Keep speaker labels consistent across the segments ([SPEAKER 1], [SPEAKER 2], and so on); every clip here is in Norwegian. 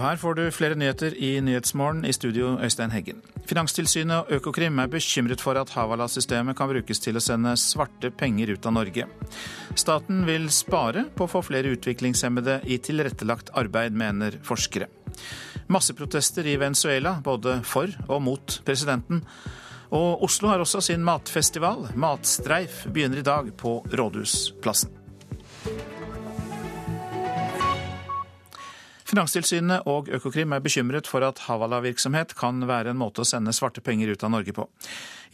[SPEAKER 1] Og her får du flere nyheter i Nyhetsmorgen i studio Øystein Heggen. Finanstilsynet og Økokrim er bekymret for at Havala-systemet kan brukes til å sende svarte penger ut av Norge. Staten vil spare på å få flere utviklingshemmede i tilrettelagt arbeid, mener forskere. Masseprotester i Venezuela, både for og mot presidenten. Og Oslo har også sin matfestival. Matstreif begynner i dag på Rådhusplassen. Finanstilsynet og Økokrim er bekymret for at Havala-virksomhet kan være en måte å sende svarte penger ut av Norge på.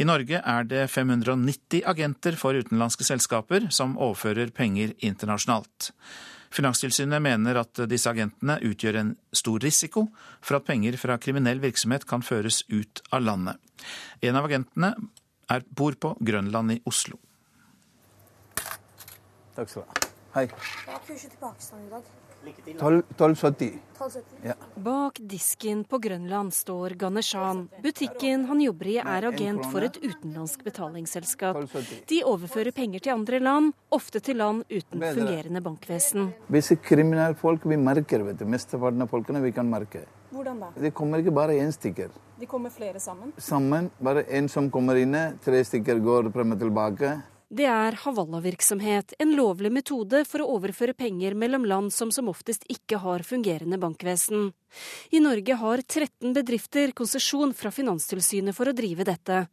[SPEAKER 1] I Norge er det 590 agenter for utenlandske selskaper som overfører penger internasjonalt. Finanstilsynet mener at disse agentene utgjør en stor risiko for at penger fra kriminell virksomhet kan føres ut av landet. En av agentene er, bor på Grønland i Oslo.
[SPEAKER 2] Takk skal du ha. Hei.
[SPEAKER 3] Jeg har kurset til Pakistan i dag.
[SPEAKER 2] 1270.
[SPEAKER 3] 1270.
[SPEAKER 2] Ja.
[SPEAKER 4] Bak disken på Grønland står Ganeshan. Butikken han jobber i er agent for et utenlandsk betalingsselskap. De overfører penger til andre land, ofte til land uten fungerende bankvesen.
[SPEAKER 2] Hvis kriminelle folk vi merker, vet du. Mesteparten av folkene vi kan merke.
[SPEAKER 3] Hvordan da?
[SPEAKER 2] Det kommer ikke bare én stikker.
[SPEAKER 3] De kommer flere sammen.
[SPEAKER 2] Sammen. Bare én som kommer inne, tre stikker går frem og tilbake.
[SPEAKER 4] Det er hawala-virksomhet, en lovlig metode for å overføre penger mellom land som som oftest ikke har fungerende bankvesen. I Norge har 13 bedrifter konsesjon fra Finanstilsynet for å drive dette.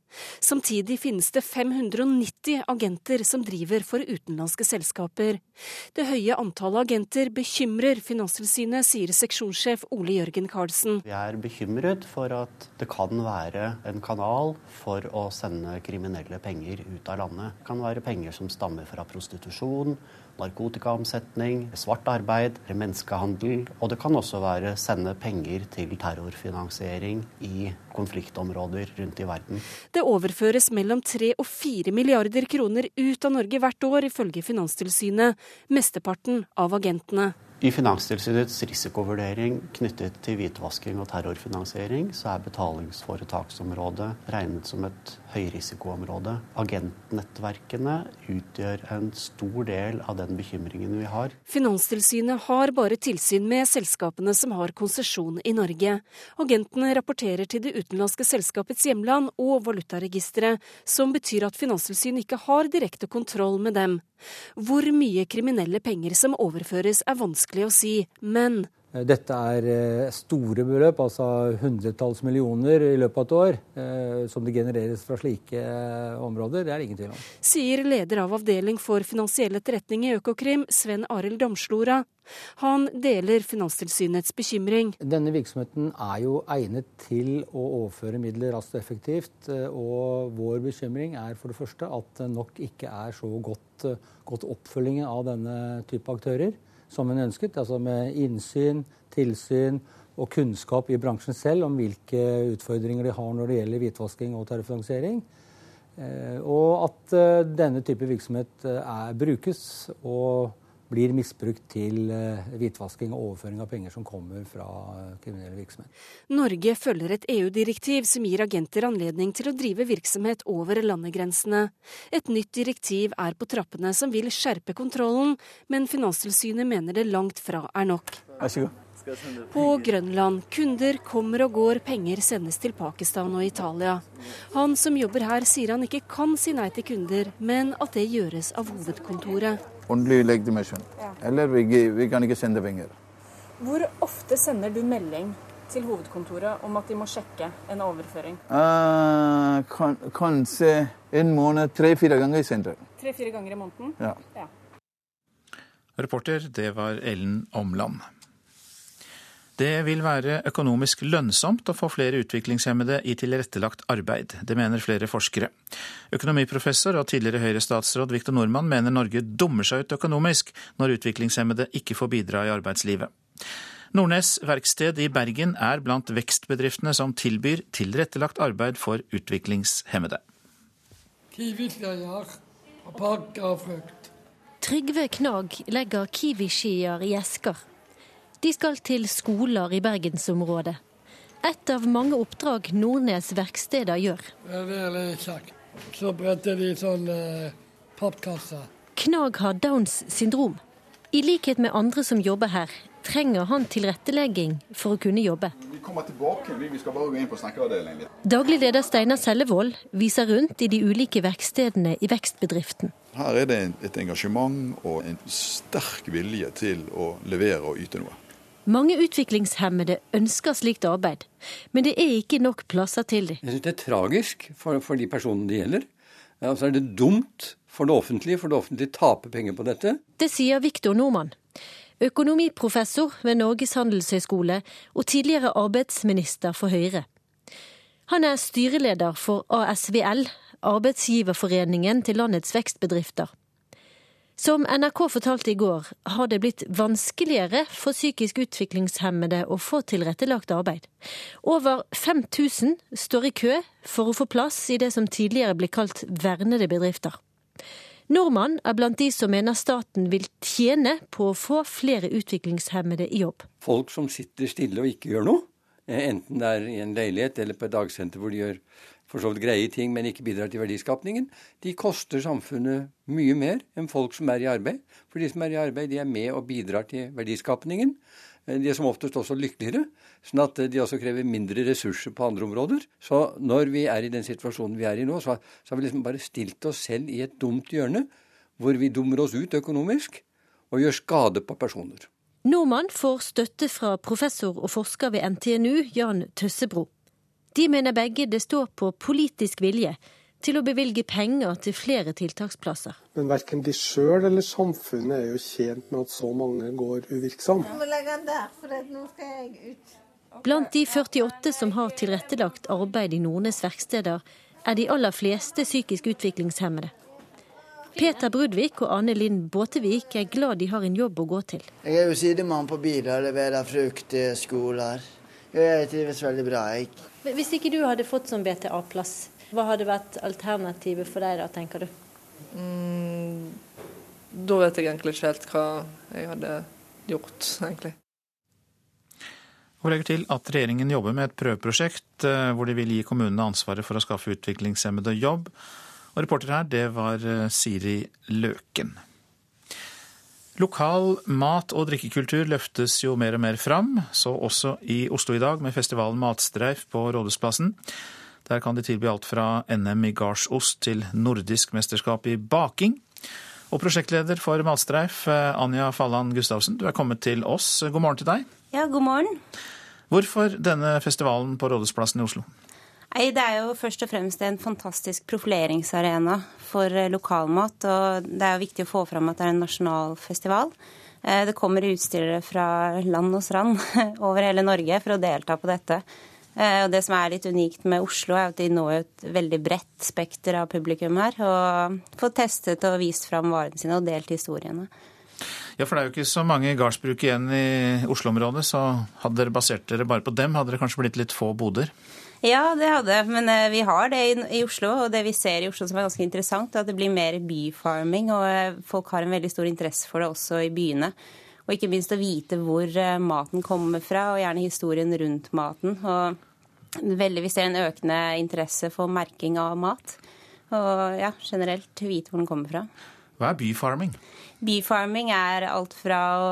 [SPEAKER 4] Samtidig finnes det 590 agenter som driver for utenlandske selskaper. Det høye antallet agenter bekymrer Finanstilsynet, sier seksjonssjef Ole Jørgen Karlsen.
[SPEAKER 5] Vi er bekymret for at det kan være en kanal for å sende kriminelle penger ut av landet. Det kan være penger som stammer fra prostitusjon, narkotikaomsetning, svart arbeid, menneskehandel. Og det kan også være sende penger til terrorfinansiering i konfliktområder rundt i verden.
[SPEAKER 4] Det overføres mellom 3 og 4 milliarder kroner ut av Norge hvert år, ifølge Finanstilsynet. Mesteparten av agentene.
[SPEAKER 5] I Finanstilsynets risikovurdering knyttet til hvitvasking og terrorfinansiering, så er betalingsforetaksområdet regnet som et høyrisikoområde. Agentnettverkene utgjør en stor del av den bekymringen vi har.
[SPEAKER 4] Finanstilsynet har bare tilsyn med selskapene som har konsesjon i Norge. Agentene rapporterer til det utenlandske selskapets hjemland og valutaregisteret, som betyr at Finanstilsynet ikke har direkte kontroll med dem. Hvor mye kriminelle penger som overføres er vanskelig å si, men
[SPEAKER 6] Dette er eh, store beløp, altså hundretalls millioner i løpet av et år, eh, som det genereres fra slike eh, områder. Det er det ingen tvil om.
[SPEAKER 4] sier leder av avdeling for finansiell etterretning i Økokrim, Sven Arild Damslora. Han deler Finanstilsynets bekymring.
[SPEAKER 6] Denne virksomheten er jo egnet til å overføre midler raskt og effektivt. eh, Og vår bekymring er for det første at det nok ikke er så godt, eh, godt oppfølging av denne type aktører som en ønsket. Altså med innsyn, tilsyn og kunnskap i bransjen selv om hvilke utfordringer de har når det gjelder hvitvasking og terrorfinansiering. Eh, Og at eh, denne type virksomhet eh, er, brukes og blir misbrukt til eh, hvitvasking og overføring av penger som kommer fra eh, kriminelle virksomhet.
[SPEAKER 4] Norge følger et EU-direktiv som gir agenter anledning til å drive virksomhet over landegrensene. Et nytt direktiv er på trappene som vil skjerpe kontrollen, men Finanstilsynet mener det langt fra er nok.
[SPEAKER 2] Vær så god.
[SPEAKER 4] På Grønland kunder kommer og går, penger sendes til Pakistan og Italia. Han som jobber her sier han ikke kan si nei til kunder, men at det gjøres av hovedkontoret.
[SPEAKER 2] Legitimation. Eller vi, vi kan ikke sende penger.
[SPEAKER 3] Hvor ofte sender du melding til hovedkontoret om at de må sjekke en overføring?
[SPEAKER 2] Uh, kan, kanskje en måned, tre-fire ganger i senteret.
[SPEAKER 3] Tre-fire ganger i måneden?
[SPEAKER 2] Ja.
[SPEAKER 3] Ja.
[SPEAKER 1] Reporter, det var Ellen Omland. Det vil være økonomisk lønnsomt å få flere utviklingshemmede i tilrettelagt arbeid. Det mener flere forskere. Økonomiprofessor og tidligere Høyre-statsråd Viktor Nordmann mener Norge dummer seg ut økonomisk når utviklingshemmede ikke får bidra i arbeidslivet. Nordnes verksted i Bergen er blant vekstbedriftene som tilbyr tilrettelagt arbeid for utviklingshemmede.
[SPEAKER 7] Trygve Knag legger kiwiskier i esker. De skal til skoler i bergensområdet. Et av mange oppdrag Nordnes verksteder gjør.
[SPEAKER 8] Det er veldig kjekt. Så bretter de sånn eh, pappkasser.
[SPEAKER 7] Knag har Downs syndrom. I likhet med andre som jobber her, trenger han tilrettelegging for å kunne jobbe.
[SPEAKER 9] Vi kommer tilbake, vi skal bare gå inn på snekkeravdelingen.
[SPEAKER 7] Daglig leder Steinar Sellevold viser rundt i de ulike verkstedene i vekstbedriften.
[SPEAKER 9] Her er det et engasjement og en sterk vilje til å levere og yte noe.
[SPEAKER 7] Mange utviklingshemmede ønsker slikt arbeid, men det er ikke nok plasser til dem.
[SPEAKER 10] Jeg synes det er tragisk for, for de personene det gjelder. Ja, så er det dumt for det offentlige, for det offentlige taper penger på dette.
[SPEAKER 7] Det sier Viktor Normann. økonomiprofessor ved Norges handelshøyskole og tidligere arbeidsminister for Høyre. Han er styreleder for ASVL, arbeidsgiverforeningen til landets vekstbedrifter. Som NRK fortalte i går, har det blitt vanskeligere for psykisk utviklingshemmede å få tilrettelagt arbeid. Over 5000 står i kø for å få plass i det som tidligere ble kalt vernede bedrifter. Nordmann er blant de som mener staten vil tjene på å få flere utviklingshemmede i jobb.
[SPEAKER 10] Folk som sitter stille og ikke gjør noe, eh, enten det er i en leilighet eller på et dagsenter hvor de gjør for så vidt greie ting, men ikke bidrar til verdiskapningen, de koster samfunnet mye mer enn folk som er i arbeid. For de som er i arbeid, de er med og bidrar til verdiskapningen. Eh, de er som oftest også lykkeligere, sånn at de også krever mindre ressurser på andre områder. Så når vi er i den situasjonen vi er i nå, så, har vi liksom bare stilt oss selv i et dumt hjørne, hvor vi dummer oss ut økonomisk og gjør skade på personer.
[SPEAKER 7] Nordmann får støtte fra professor og forsker ved NTNU, Jan Tøssebro. De mener begge det står på politisk vilje til å bevilge penger til flere tiltaksplasser.
[SPEAKER 11] Men verken de sjøl eller samfunnet er jo tjent med at så mange går uvirksomme.
[SPEAKER 7] Blant de 48 som har tilrettelagt arbeid i Nordnes verksteder, er de aller fleste psykisk utviklingshemmede. Peter Brudvik og Anne Linn Båtevik er glad de har en jobb å gå til.
[SPEAKER 12] Jeg er jo sidemann på biler, leverer frukt til skoler. Jeg trives veldig bra. Jeg.
[SPEAKER 7] Hvis ikke du hadde fått sånn BTA-plass, hva hadde vært alternativet for deg da, tenker du?
[SPEAKER 13] Mm, da vet jeg egentlig ikke helt hva jeg hadde gjort, egentlig.
[SPEAKER 1] Og legger til at regjeringen jobber med et prøveprosjekt eh, hvor de vil gi kommunene ansvaret for å skaffe utviklingshemmede jobb. Og reporter her, det var eh, Siri Løken. Lokal mat- og drikkekultur løftes jo mer og mer fram, så også i Oslo i dag med festivalen Matstreif på Rådhusplassen. Der kan de tilby alt fra NM i gardsost til nordisk mesterskap i baking. Og prosjektleder for Matstreif, eh, Anja Falland Gustavsen, du er kommet til oss. God morgen til deg.
[SPEAKER 14] Ja, god morgen.
[SPEAKER 1] Hvorfor denne festivalen på Rådhusplassen i Oslo?
[SPEAKER 14] Nei, Det er jo først og fremst en fantastisk profileringsarena for eh, lokalmat. Og det er jo viktig å få fram at det er en nasjonal festival. Eh, det kommer utstillere fra land og strand over hele Norge for å delta på dette. Og Det som er litt unikt med Oslo, er at de når et veldig bredt spekter av publikum her. Og får testet og vist fram varene sine og delt historiene.
[SPEAKER 1] Ja, for det er jo ikke så mange gardsbruk igjen i Oslo-området, så hadde dere basert dere bare på dem, hadde det kanskje blitt litt få boder?
[SPEAKER 14] Ja, det hadde men vi har det i Oslo. Og det vi ser i Oslo som er ganske interessant, er at det blir mer byfarming. Og folk har en veldig stor interesse for det også i byene. Og ikke minst å vite hvor maten kommer fra, og gjerne historien rundt maten. Og veldig, vi ser en økende interesse for merking av mat. Og ja, generelt vite hvor den kommer fra.
[SPEAKER 1] Hva er byfarming?
[SPEAKER 14] Byfarming er alt fra å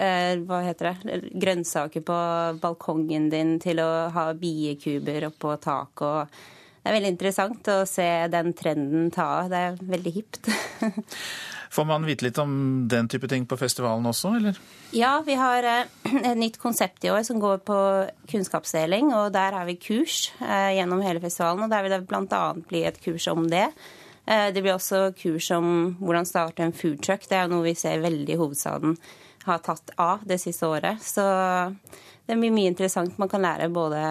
[SPEAKER 14] hva heter det, grønnsaker på balkongen din til å ha biekuber oppå taket. Det er veldig interessant å se den trenden ta av. Det er veldig hipt.
[SPEAKER 1] Får man vite litt om den type ting på festivalen også, eller?
[SPEAKER 14] Ja, vi har et nytt konsept i år som går på kunnskapsdeling. Og der har vi kurs gjennom hele festivalen, og der vil det bl.a. bli et kurs om det. Det blir også kurs om hvordan starte en foodtruck. Det er noe vi ser veldig i hovedstaden har tatt av det siste året. Så det blir mye interessant man kan lære både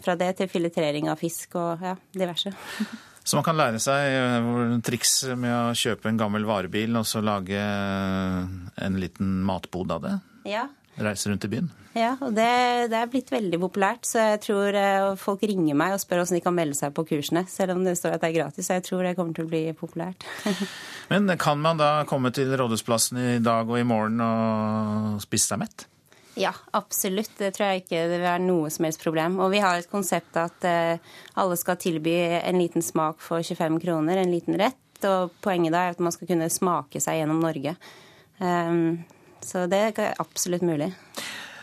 [SPEAKER 14] fra det til filetrering av fisk og ja, diverse.
[SPEAKER 1] Så man kan lære seg triks med å kjøpe en gammel varebil og så lage en liten matbod av det?
[SPEAKER 14] Ja.
[SPEAKER 1] Reise rundt i byen?
[SPEAKER 14] Ja, og det, det, er blitt veldig populært. Så jeg tror folk ringer meg og spør hvordan de kan melde seg på kursene. Selv om det står at det er gratis. Så jeg tror det kommer til å bli populært.
[SPEAKER 1] Men kan man da komme til Rådhusplassen i dag og i morgen og spise seg mett?
[SPEAKER 14] Ja, absolutt. Det tror jeg ikke det vil være noe som helst problem. Og vi har et konsept at alle skal tilby en liten smak for 25 kroner, en liten rett. Og poenget da er at man skal kunne smake seg gjennom Norge. Så det er absolutt mulig.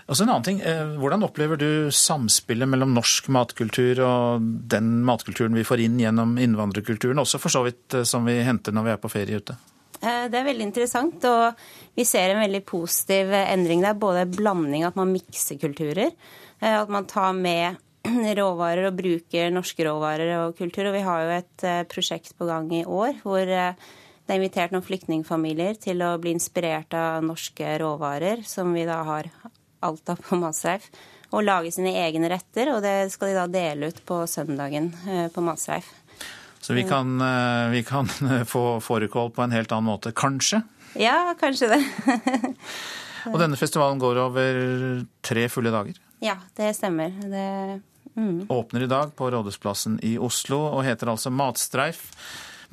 [SPEAKER 1] Og så en annen ting, eh, Hvordan opplever du samspillet mellom norsk matkultur og den matkulturen vi får inn gjennom innvandrerkulturen, også for så vidt eh, som vi henter når vi er på ferie ute?
[SPEAKER 14] Eh, det er veldig interessant, og vi ser en veldig positiv endring der. Både blanding, at man mikser kulturer. At man tar med råvarer og bruker norske råvarer og kultur. Og vi har jo et prosjekt på gang i år hvor det er invitert noen flyktningfamilier til å bli inspirert av norske råvarer, som vi da har alt av på Matstreif og lage sine egne retter. Og det skal de da dele ut på søndagen eh, på Matstreif.
[SPEAKER 1] Så vi kan, eh, vi kan få fårikål på en helt annen måte, kanskje?
[SPEAKER 14] Ja, kanskje det.
[SPEAKER 1] og denne festivalen går over tre fulle dager?
[SPEAKER 14] Ja, det stemmer. Det
[SPEAKER 1] mm. Åpner i dag på Rådhusplassen i Oslo og heter altså Matstreif.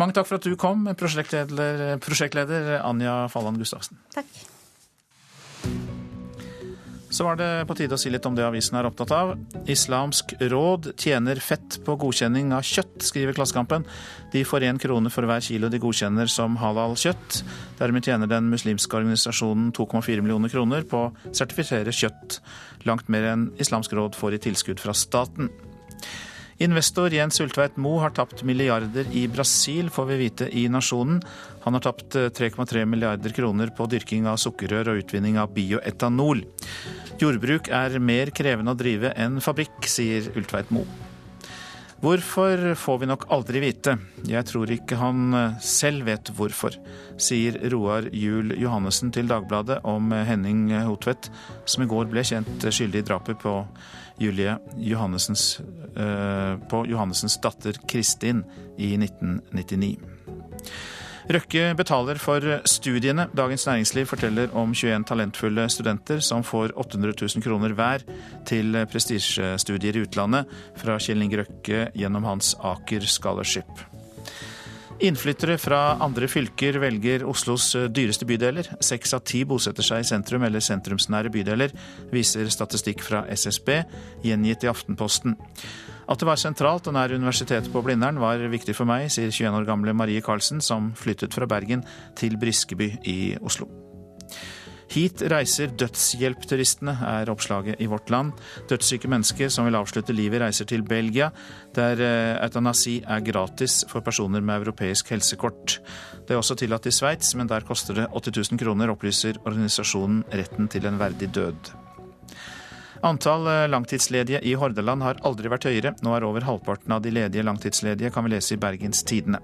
[SPEAKER 1] Mange takk for at du kom, prosjektleder, prosjektleder Anja Falland Gustavsen.
[SPEAKER 14] Takk.
[SPEAKER 1] Så var det på tide å si litt om det avisen er opptatt av. Islamsk råd tjener fett på godkjenning av kjøtt, skriver Klassekampen. De får én krone for hver kilo de godkjenner som halal kjøtt. Dermed tjener den muslimske organisasjonen 2,4 millioner kroner på å sertifisere kjøtt. Langt mer enn Islamsk råd får i tilskudd fra staten. Investor Jens Ulltveit Moe har tapt milliarder i Brasil, får vi vite i Nasjonen. Han har tapt 3,3 milliarder kroner på dyrking av sukkerrør og utvinning av bioetanol. Jordbruk er mer krevende å drive enn fabrikk, sier Ultveit Moe. Hvorfor får vi nok aldri vite. Jeg tror ikke han eh, selv vet hvorfor, sier Roar Juel Johannessen til Dagbladet om Henning Hotvedt, som i går ble kjent skyldig i drapet på Julie Johannessens, eh, på Johannessens datter Kristin i 1999. Røkke betaler for studiene. Dagens Næringsliv forteller om 21 talentfulle studenter som får 800 000 kroner hver til prestisjestudier i utlandet fra Kjell Inge Røkke gjennom hans Aker Scholarship. Innflyttere fra andre fylker velger Oslos dyreste bydeler. Seks av ti bosetter seg i sentrum eller sentrumsnære bydeler, viser statistikk fra SSB, gjengitt i Aftenposten. At det var sentralt og nær universitetet på Blindern var viktig for meg, sier 21 år gamle Marie Karlsen, som flyttet fra Bergen til Briskeby i Oslo. Hit reiser dødshjelpturistene, er oppslaget i Vårt Land. Dødssyke mennesker som vil avslutte livet, reiser til Belgia, der eh, eutanasi er gratis for personer med europeisk helsekort. Det er også tillatt i Sveits, men der koster det 80 000 kroner, opplyser organisasjonen Retten til en verdig død. Antall eh, langtidsledige i Hordaland har aldri vært høyere. Nå er over halvparten av de ledige langtidsledige, kan vi lese i Bergens Tidende.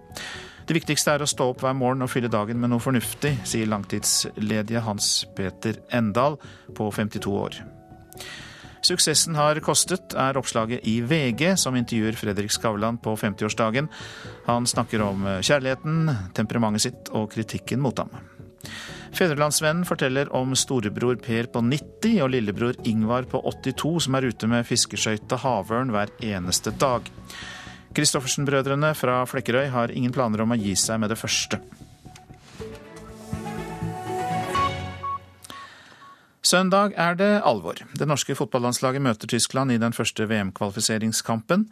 [SPEAKER 1] Det viktigste er å stå opp hver morgen og fylle dagen med noe fornuftig, sier langtidsledige Hans Peter Endal på 52 år. Suksessen har kostet, er oppslaget i VG, som intervjuer Fredrik Skavlan på 50-årsdagen. Han snakker om kjærligheten, temperamentet sitt og kritikken mot ham. Fedrelandsvennen forteller om storebror Per på 90 og lillebror Ingvar på 82 som er ute med fiskeskøyta havørn hver eneste dag. Christoffersen-brødrene fra Flekkerøy har ingen planer om å gi seg med det første. Søndag er det alvor. Det norske fotballandslaget møter Tyskland i den første VM-kvalifiseringskampen.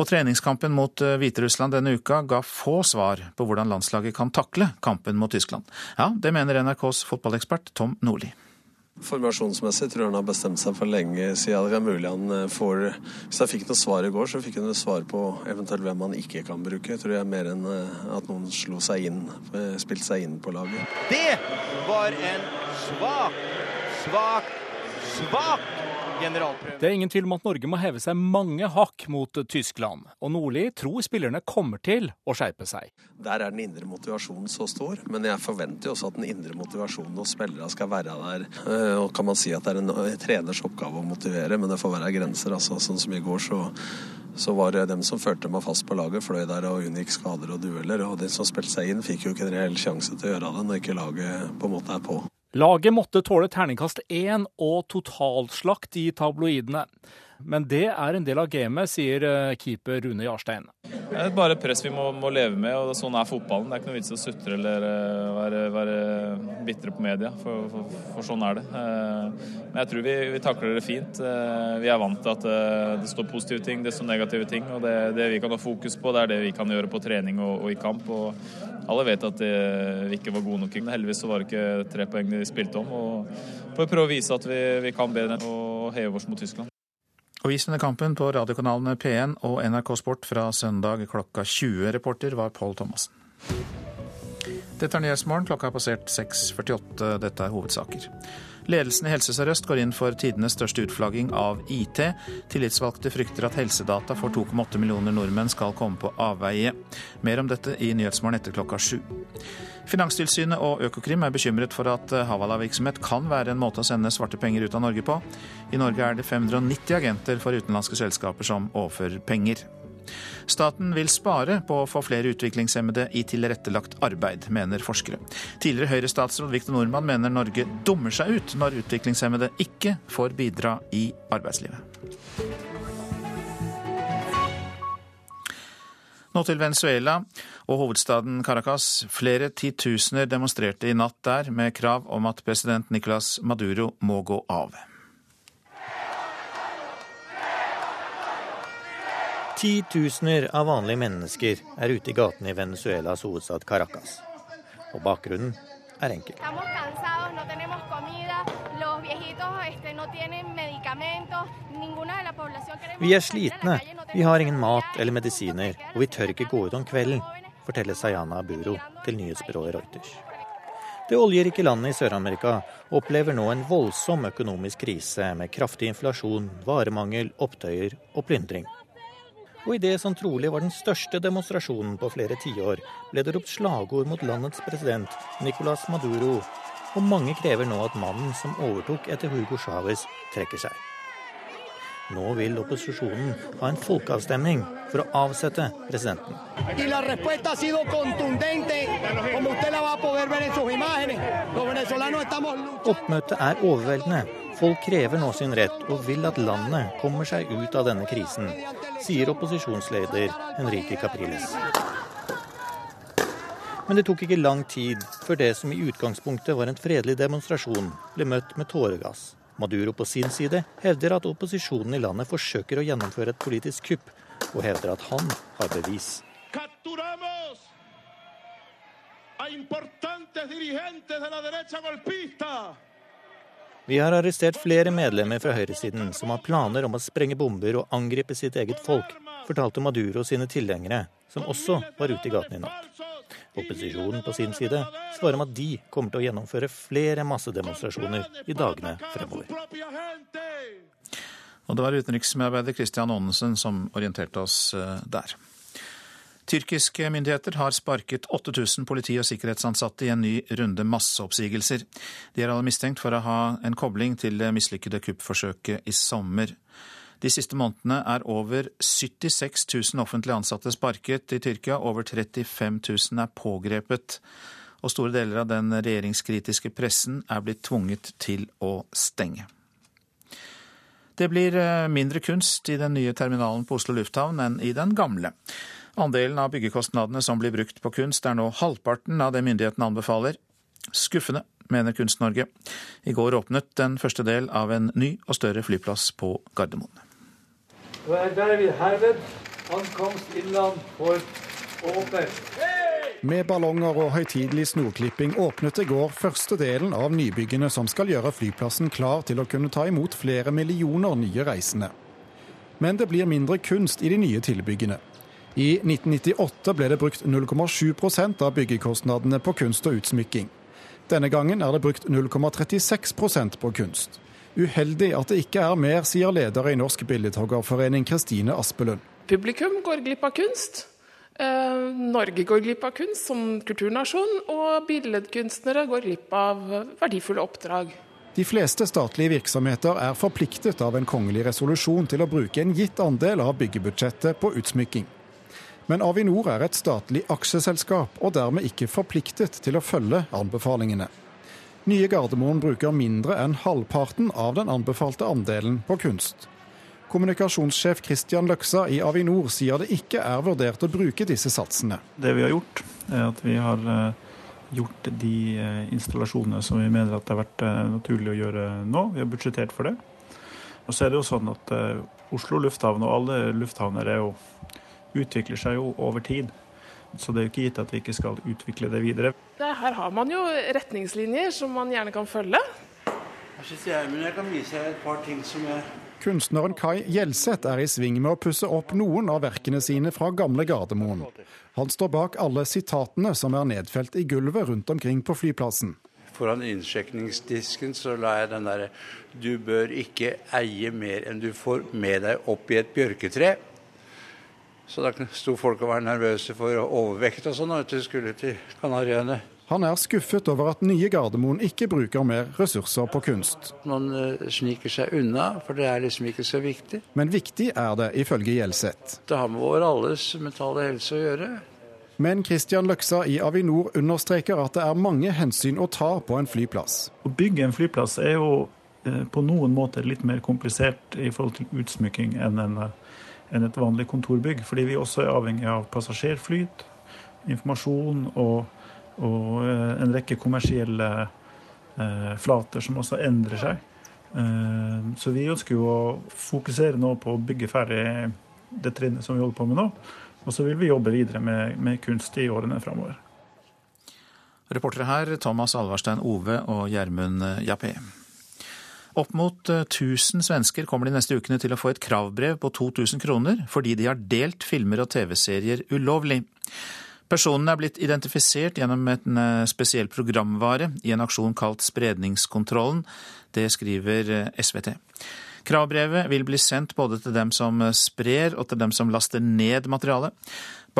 [SPEAKER 1] Og treningskampen mot eh, Hviterussland denne uka ga få svar på hvordan landslaget kan takle kampen mot Tyskland. Ja, det mener NRKs fotballekspert Tom Nordli.
[SPEAKER 15] Formasjonsmessig tror jeg han har bestemt seg for lenge siden. Det er mulig han eh, får Hvis jeg fikk noe svar i går, så fikk han svar på eventuelt hvem han ikke kan bruke. tror jeg mer enn eh, at noen slo seg inn, spilte seg inn på laget.
[SPEAKER 16] Det var en svak, svak, svak.
[SPEAKER 17] Det er ingen tvil om at Norge må heve seg mange hakk mot Tyskland, og Nordli tror spillerne kommer til å skjerpe seg.
[SPEAKER 15] Der er den indre motivasjonen så stor, men jeg forventer jo også at den indre motivasjonen hos spillere skal være der. Eh, og kan man si at det er en treners oppgave å motivere, men det får være grenser. altså Sånn som i går, så så var det dem som førte meg fast på laget, fløy der og unngikk skader og dueller. Og de som spilte seg inn, fikk jo ikke en reell sjanse til å gjøre det når ikke laget på en måte er på.
[SPEAKER 17] Laget måtte tåle terningkast én og totalslakt i tabloidene. Men det er en del av gamet, sier eh, keeper Rune Jarstein.
[SPEAKER 18] Det er bare press vi må, må, leve med, og sånn er fotballen. Det er ikke noe vits å sutre eller uh, være, være, bitre på media, for, for, for sånn er det. Uh, men jeg tror vi, vi, takler det fint. Vi er vant til at det står positive ting, det står negative ting. og det, det, vi kan ha fokus på, det er det vi kan gjøre på trening og, og i kamp. og Alle vet at vi ikke var gode nok. Heldigvis så var det ikke tre poeng de spilte om. og Får prøve å vise at vi, vi kan bedre og heve oss mot Tyskland.
[SPEAKER 1] Og under kampen på radiokanalene P1 og NRK Sport fra søndag klokka 20. Reporter var Pål Thomassen. Dette er Nyhetsmorgen. Klokka har passert 6.48. Dette er hovedsaker. Ledelsen i Helse Sør-Øst går inn for tidenes største utflagging av IT. Tillitsvalgte frykter at helsedata for 2,8 millioner nordmenn skal komme på avveie. Mer om dette i Nyhetsmorgen etter klokka sju. Finanstilsynet og Økokrim er bekymret for at Havala-virksomhet kan være en måte å sende svarte penger ut av Norge på. I Norge er det 590 agenter for utenlandske selskaper som overfører penger. Staten vil spare på å få flere utviklingshemmede i tilrettelagt arbeid, mener forskere. Tidligere Høyre-statsråd Viktor Nordmann mener Norge dummer seg ut når utviklingshemmede ikke får bidra i arbeidslivet. Nå til Venezuela og hovedstaden Caracas. Flere titusener demonstrerte i natt der med krav om at president Nicolas Maduro må gå av.
[SPEAKER 19] Titusener av vanlige mennesker er ute i gatene i Venezuelas hovedstad Caracas. Og bakgrunnen er enkel. Vi er slitne, vi har ingen mat eller medisiner, og vi tør ikke gå ut om kvelden, forteller Sayana Buro til nyhetsbyrået Reuters. Det oljerike landet i Sør-Amerika opplever nå en voldsom økonomisk krise med kraftig inflasjon, varemangel, opptøyer og plyndring. Og i det som trolig var den største demonstrasjonen på flere tiår, ble det ropt slagord mot landets president Nicolas Maduro, og mange krever nå at mannen som overtok etter Hugo Chávez, trekker seg. Nå vil opposisjonen ha en folkeavstemning for å avsette presidenten. Oppmøtet er overveldende. Folk krever nå sin rett og vil at landet kommer seg ut av denne krisen, sier opposisjonsleder Henrique Capriles. Men det tok ikke lang tid før det som i utgangspunktet var en fredelig demonstrasjon, ble møtt med tåregass. Maduro på sin side hevder at opposisjonen i landet forsøker å gjennomføre et politisk kupp, og hevder at han har bevis. Vi har arrestert flere medlemmer fra høyresiden som har planer om å sprenge bomber og angripe sitt eget folk, fortalte Maduro sine tilhengere, som også var ute i gatene i natt. Opposisjonen på sin side svarer om at de kommer til å gjennomføre flere massedemonstrasjoner i dagene fremover.
[SPEAKER 1] Og det var utenriksmedarbeider Christian Aanensen som orienterte oss eh, der. Tyrkiske myndigheter har sparket 8000 politi- og sikkerhetsansatte i en ny runde masseoppsigelser. De er alle mistenkt for å ha en kobling til det mislykkede kuppforsøket i sommer. De siste månedene er over 76 000 offentlig ansatte sparket i Tyrkia. Over 35 000 er pågrepet. Og store deler av den regjeringskritiske pressen er blitt tvunget til å stenge. Det blir eh, mindre kunst i den nye terminalen på Oslo lufthavn enn i den gamle. Andelen av byggekostnadene som blir brukt på kunst er nå halvparten av det myndighetene anbefaler. Skuffende, mener Kunst-Norge. I går åpnet den første del av en ny og større flyplass på Gardermoen.
[SPEAKER 20] Og er derved herved ankomst innland for åpne.
[SPEAKER 21] Med ballonger og høytidelig snorklipping åpnet i går første delen av nybyggene som skal gjøre flyplassen klar til å kunne ta imot flere millioner nye reisende. Men det blir mindre kunst i de nye tilbyggene. I 1998 ble det brukt 0,7% av byggekostnadene på kunst og utsmykking. Denne gangen er det brukt 0,36% på kunst. Uheldig at det ikke er mer, sier leder i Norsk Billedhoggerforening Kristine Aspelund.
[SPEAKER 22] Publikum går glipp av kunst. Eh, Norge går glipp av kunst som kulturnasjon, og billedkunstnere går glipp av verdifulle oppdrag.
[SPEAKER 21] De fleste statlige virksomheter er forpliktet av en kongelig resolusjon til å bruke en gitt andel av byggebudsjettet på utsmykking. Men Avinor er et statlig aksjeselskap, og dermed ikke forpliktet til å følge anbefalingene. Nye Gardermoen bruker mindre enn halvparten av den anbefalte andelen på kunst. Kommunikasjonssjef Christian Løksa i Avinor sier det ikke er vurdert å bruke disse satsene.
[SPEAKER 23] Det vi har gjort, er at vi har eh, gjort de eh, installasjonene som vi mener at det har vært eh, naturlig å gjøre nå. Vi har budsjettert for det. Og så er det jo sånn at Oslo lufthavn og alle lufthavner jo, utvikler seg jo over tid. Så det er jo ikke gitt at vi ikke skal utvikle det videre.
[SPEAKER 22] Her har man jo retningslinjer som man gjerne kan følge.
[SPEAKER 24] Jeg kan vise et par ting som jeg
[SPEAKER 21] Kunstneren Kai Gjelseth er i sving med å pusse opp noen av verkene sine fra gamle Gardermoen. Han står bak alle sitatene som er nedfelt i gulvet rundt omkring på flyplassen.
[SPEAKER 24] Foran innsjekningsdisken så la jeg den derre 'Du bør ikke eie mer enn du får med deg opp i et bjørketre'. Så da sto folk og var nervøse for overvekt og sånn når de skulle til Kanariøyene.
[SPEAKER 21] Han er skuffet over at nye Gardermoen ikke bruker mer ressurser på kunst.
[SPEAKER 24] Man eh, sniker seg unna, for det er liksom ikke så viktig.
[SPEAKER 21] Men viktig er det, ifølge Gjelseth.
[SPEAKER 24] Det har med vår alles mentale helse å gjøre.
[SPEAKER 21] Men Christian Løksa i Avinor understreker at det er mange hensyn å ta på en flyplass.
[SPEAKER 23] Å bygge en flyplass er jo eh, på noen måter litt mer komplisert i forhold til utsmykking enn, en, enn et vanlig kontorbygg. Fordi vi også er avhengig av passasjerflyt, informasjon og og eh, en rekke kommersielle eh, flater som også endrer seg. Eh, så vi ønsker jo å fokusere nå på å bygge ferdig det trinnet som vi holder på med nå. Og så vil vi jobbe videre med, med kunst i årene framover.
[SPEAKER 1] Reportere her Thomas Alvarstein Ove og Gjermund Jappé. Opp mot 1000 svensker kommer de neste ukene til å få et kravbrev på 2000 kroner fordi de har delt filmer og TV-serier ulovlig. Personene er blitt identifisert gjennom en eh, spesiell programvare i en aksjon kalt Spredningskontrollen. Det skriver eh, SVT. Kravbrevet vil bli sendt både til dem som eh, sprer og til dem som laster ned materialet.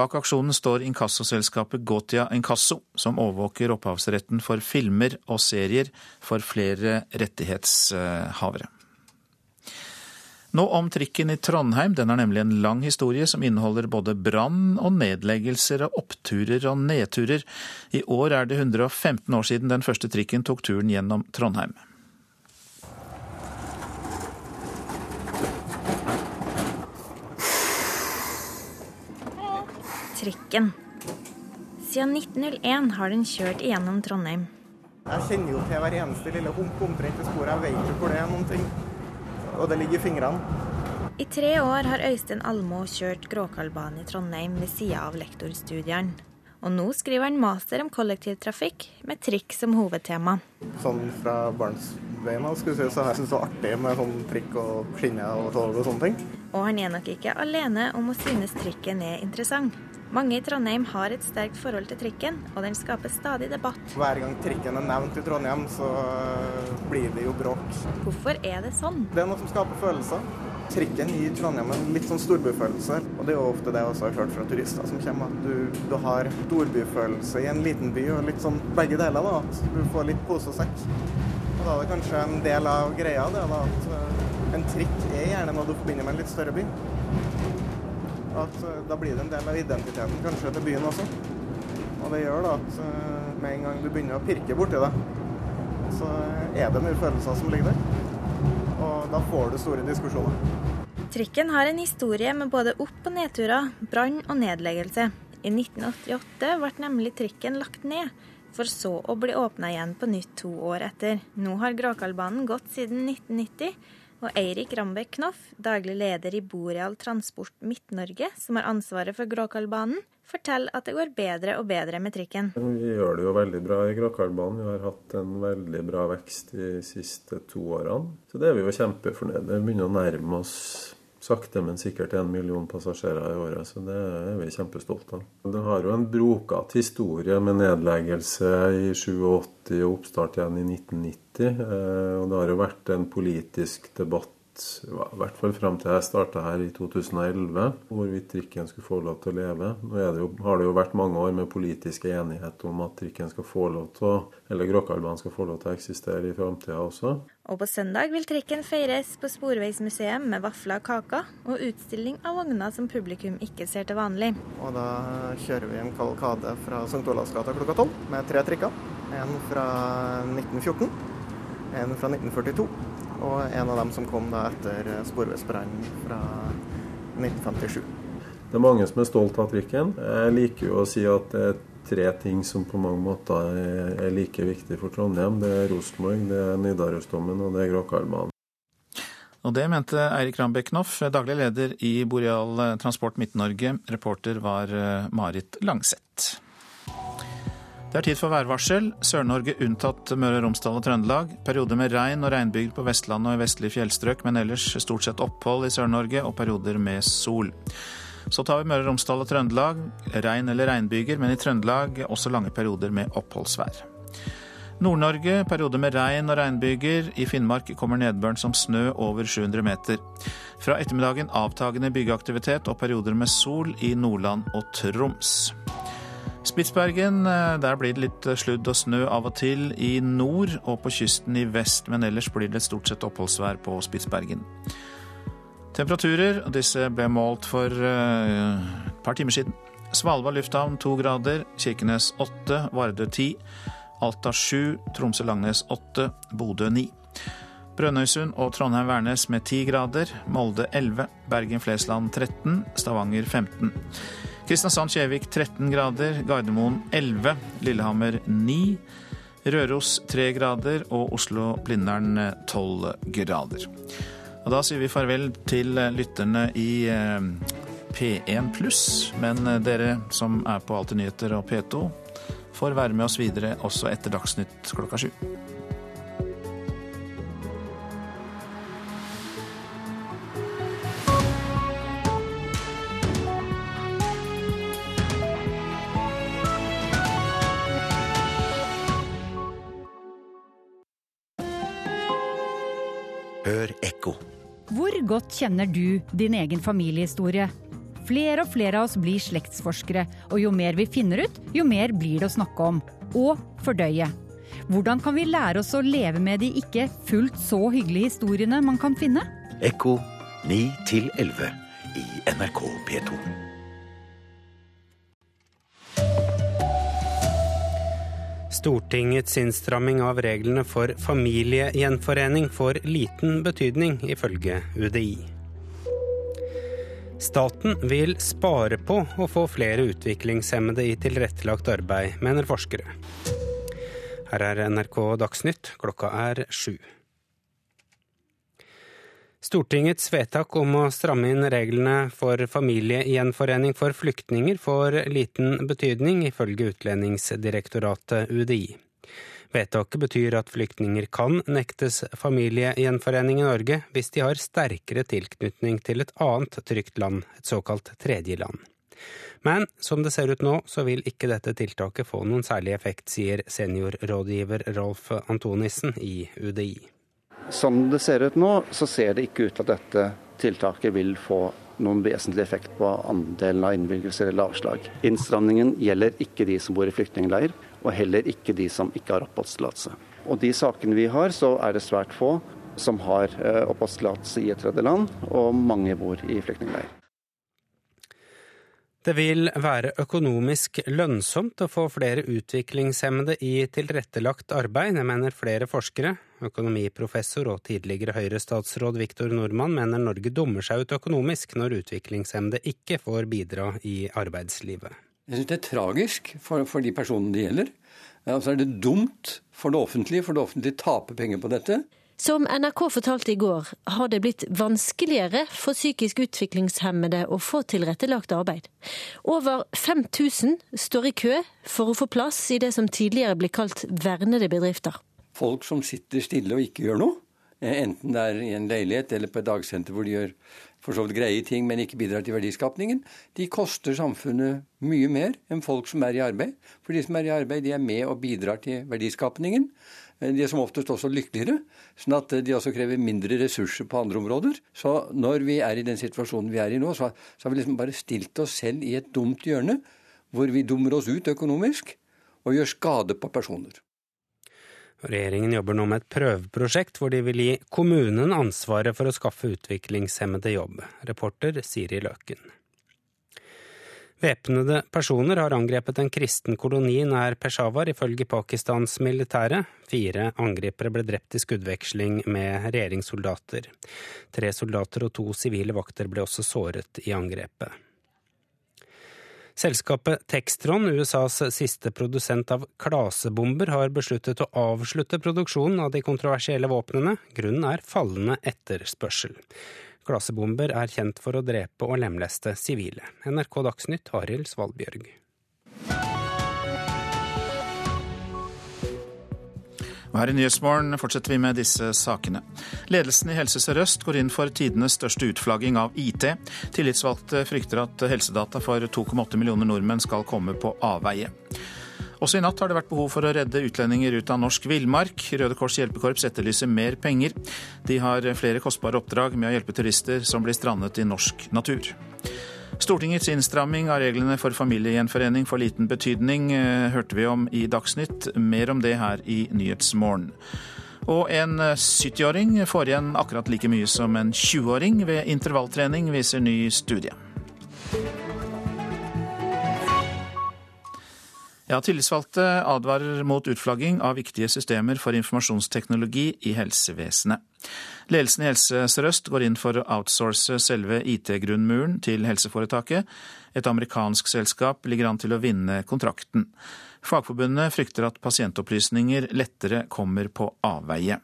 [SPEAKER 1] Bak aksjonen står inkassoselskapet Gotia Inkasso, som overvåker opphavsretten for filmer og serier for flere rettighetshavere. Nå om trikken i Trondheim. Den har nemlig en lang historie som inneholder både brann og nedleggelser og oppturer og nedturer. I år er det 115 år siden den første trikken tok turen gjennom Trondheim.
[SPEAKER 25] Trikken. Siden 1901 har den kjørt igjennom Trondheim.
[SPEAKER 26] Jeg kjenner jo til hver eneste lille hump omtrent i sporet. Jeg vet jo hvor det er noen ting og det ligger i fingrene.
[SPEAKER 25] I tre år har Øystein Almo kjørt Gråkallbanen i Trondheim ved sida av lektorstudiene. Og nå skriver han master om kollektivtrafikk med trikk som hovedtema.
[SPEAKER 26] Sånn fra barnsbeina skulle jeg si, så har jeg syntes det var artig med sånn trikk og skinner og tog og sånne ting.
[SPEAKER 25] Og han er nok ikke alene om å synes trikken er interessant. Mange i Trondheim har et sterkt forhold til trikken, og den skaper stadig debatt.
[SPEAKER 26] Hver gang trikken er nevnt i Trondheim, så blir det jo bråk.
[SPEAKER 25] Hvorfor er det sånn?
[SPEAKER 26] Det er noe som skaper følelser. Trikken gir Trondheim en litt sånn storbyfølelse, og det er jo ofte det jeg også har hørt fra turister som kommer. At du, du har storbyfølelse i en liten by, og litt sånn begge deler. da, At du får litt pose og sekk. Og da er det kanskje en del av greia det da, at eh, en trikk er gjerne noe du forbinder med en litt større by at eh, da blir det en del av identiteten kanskje til byen også. Og det gjør da at eh, med en gang du begynner å pirke borti det, så er det mye følelser som ligger der. Og da får du store diskusjoner.
[SPEAKER 25] Trikken har en historie med både opp- og nedturer, brann og nedleggelse. I 1988 ble nemlig trikken lagt ned, for så å bli åpna igjen på nytt to år etter. Nå har Gråkallbanen gått siden 1990 og Eirik Rambekk Knoff, daglig leder i Boreal Transport Midt-Norge, som har ansvaret for Gråkallbanen, forteller at det går bedre og bedre med trikken.
[SPEAKER 27] Vi gjør det jo veldig bra i Gråkallbanen. Vi har hatt en veldig bra vekst de siste to årene. Så det er vi jo kjempefornøyde med. Begynner å nærme oss sakte, men sikkert en million passasjerer i året. Så det er vi kjempestolte av. Det har jo en brokete historie med nedleggelse i 87 og oppstart igjen i 1990. Eh, og det har jo vært en politisk debatt i hvert fall frem til jeg starta her i 2011, hvorvidt trikken skulle få lov til å leve. Nå det jo, har det jo vært mange år med politisk enighet om at trikken skal få lov til å, eller Gråkallbanen skal få lov til å eksistere i framtida også.
[SPEAKER 25] Og på søndag vil trikken feires på Sporveismuseet med vafler og kaker, og utstilling av vogner som publikum ikke ser til vanlig.
[SPEAKER 26] Og da kjører vi en kavalkade fra St. Olavs gata klokka tolv med tre trikker. En fra 1914, en fra 1942 og en av dem som kom da etter sporveisbrannen fra 1957.
[SPEAKER 27] Det er mange som er stolt av trikken. Jeg liker jo å si at det er tre ting som på mange måter er like viktige for Trondheim. Det er Rosenborg, det er Nidarosdomen og det er Gråkalvbanen.
[SPEAKER 1] Og det mente Eirik Rambekk Knoff, daglig leder i Boreal Transport Midt-Norge. Reporter var eh, Marit Langseth. Det er tid for værvarsel. Sør-Norge unntatt Møre og Romsdal og Trøndelag. Perioder med regn og regnbygd på Vestlandet og i vestlige fjellstrøk, men ellers stort sett opphold i Sør-Norge og perioder med sol. Så tar vi Møre og Romsdal og Trøndelag. Regn eller regnbyger, men i Trøndelag også lange perioder med oppholdsvær. Nord-Norge perioder med regn og regnbyger. I Finnmark kommer nedbøren som snø over 700 meter. Fra ettermiddagen avtagende byggeaktivitet og perioder med sol i Nordland og Troms. Spitsbergen, eh, der blir det litt sludd og snø av og til i nord og på kysten i vest, men ellers blir det stort sett oppholdsvær på Spitsbergen. Temperaturer, disse ble målt for eh, et par timer siden. Svalbard lufthavn to grader, Kirkenes åtte, Vardø ti, Alta sju, Tromsø-Langnes åtte, Bodø ni. Brønnøysund og Trondheim-Værnes med ti grader, Molde elleve, Bergen-Flesland 13, Stavanger 15. Kristiansand-Kjevik 13 grader, Gardermoen 11, Lillehammer 9, Røros 3 grader. Og Oslo-Blindern 12 grader. Og Da sier vi farvel til lytterne i eh, P1 pluss, men eh, dere som er på Alltid nyheter og P2, får være med oss videre også etter Dagsnytt klokka sju.
[SPEAKER 28] Hvor godt kjenner du din egen familiehistorie? Flere og flere av oss blir slektsforskere, og jo mer vi finner ut, jo mer blir det å snakke om. Og fordøye. Hvordan kan vi lære oss å leve med de ikke fullt så hyggelige historiene man kan finne?
[SPEAKER 29] Ekko 9 11 i NRK P2.
[SPEAKER 30] Stortingets innstramming av reglene for familiegjenforening får liten betydning, ifølge UDI. Staten vil spare på å få flere utviklingshemmede i tilrettelagt arbeid, mener forskere. Her er NRK Dagsnytt, klokka er sju. Stortingets vedtak om å stramme inn reglene for familiegjenforening for flyktninger får liten betydning, ifølge Utlendingsdirektoratet UDI. Vedtaket betyr at flyktninger kan nektes familiegjenforening i Norge hvis de har sterkere tilknytning til et annet trygt land, et såkalt tredjeland. Men som det ser ut nå, så vil ikke dette tiltaket få noen særlig effekt, sier seniorrådgiver Rolf Antonissen i UDI.
[SPEAKER 31] Som det ser ut nå, så ser det ikke ut til at dette tiltaket vil få noen vesentlig effekt på andelen av innvilgelser eller avslag. Innstramningen gjelder ikke de som bor i flyktningleir, og heller ikke de som ikke har oppholdstillatelse. Og de sakene vi har, så er det svært få som har eh, oppholdstillatelse i et tredjeland, og mange bor i flyktningleir.
[SPEAKER 30] Det vil være økonomisk lønnsomt å få flere utviklingshemmede i tilrettelagt arbeid, mener flere forskere. Økonomiprofessor og tidligere Høyre-statsråd Viktor Nordmann mener Norge dummer seg ut økonomisk når utviklingshemmede ikke får bidra i arbeidslivet.
[SPEAKER 10] Jeg syns det er tragisk for, for de personene det gjelder. Og så er det dumt for det offentlige, for det offentlige taper penger på dette.
[SPEAKER 7] Som NRK fortalte i går, har det blitt vanskeligere for psykisk utviklingshemmede å få tilrettelagt arbeid. Over 5000 står i kø for å få plass i det som tidligere ble kalt vernede bedrifter.
[SPEAKER 10] Folk som sitter stille og ikke gjør noe, enten det er i en leilighet eller på et dagsenter hvor de gjør for så vidt greie ting, men ikke bidrar til verdiskapningen, de koster samfunnet mye mer enn folk som er i arbeid. For de som er i arbeid, de er med og bidrar til verdiskapningen. De er som oftest også lykkeligere, sånn at de også krever mindre ressurser på andre områder. Så når vi er i den situasjonen vi er i nå, så, så har vi liksom bare stilt oss selv i et dumt hjørne, hvor vi dummer oss ut økonomisk og gjør skade på personer.
[SPEAKER 30] Regjeringen jobber nå med et prøveprosjekt hvor de vil gi kommunen ansvaret for å skaffe utviklingshemmede jobb. Reporter Siri Løken. Væpnede personer har angrepet en kristen koloni nær Peshawar, ifølge Pakistans militære. Fire angripere ble drept i skuddveksling med regjeringssoldater. Tre soldater og to sivile vakter ble også såret i angrepet. Selskapet Textron, USAs siste produsent av klasebomber, har besluttet å avslutte produksjonen av de kontroversielle våpnene. Grunnen er fallende etterspørsel. Klasebomber er kjent for å drepe og lemleste sivile. NRK Dagsnytt, Arild Svalbjørg.
[SPEAKER 1] Og her i Nyhetsmorgen fortsetter vi med disse sakene. Ledelsen i Helse Sør-Øst går inn for tidenes største utflagging av IT. Tillitsvalgte frykter at helsedata for 2,8 millioner nordmenn skal komme på avveie. Også i natt har det vært behov for å redde utlendinger ut av norsk villmark. Røde Kors hjelpekorps etterlyser mer penger. De har flere kostbare oppdrag med å hjelpe turister som blir strandet i norsk natur. Stortingets innstramming av reglene for familiegjenforening får liten betydning, eh, hørte vi om i Dagsnytt. Mer om det her i Nyhetsmorgen. Og en 70-åring får igjen akkurat like mye som en 20-åring ved intervalltrening, viser ny studie. Ja, Tillitsvalgte advarer mot utflagging av viktige systemer for informasjonsteknologi i helsevesenet. Ledelsen i Helse Sør-Øst går inn for å outsource selve IT-grunnmuren til helseforetaket. Et amerikansk selskap ligger an til å vinne kontrakten. Fagforbundet frykter at pasientopplysninger lettere kommer på avveie.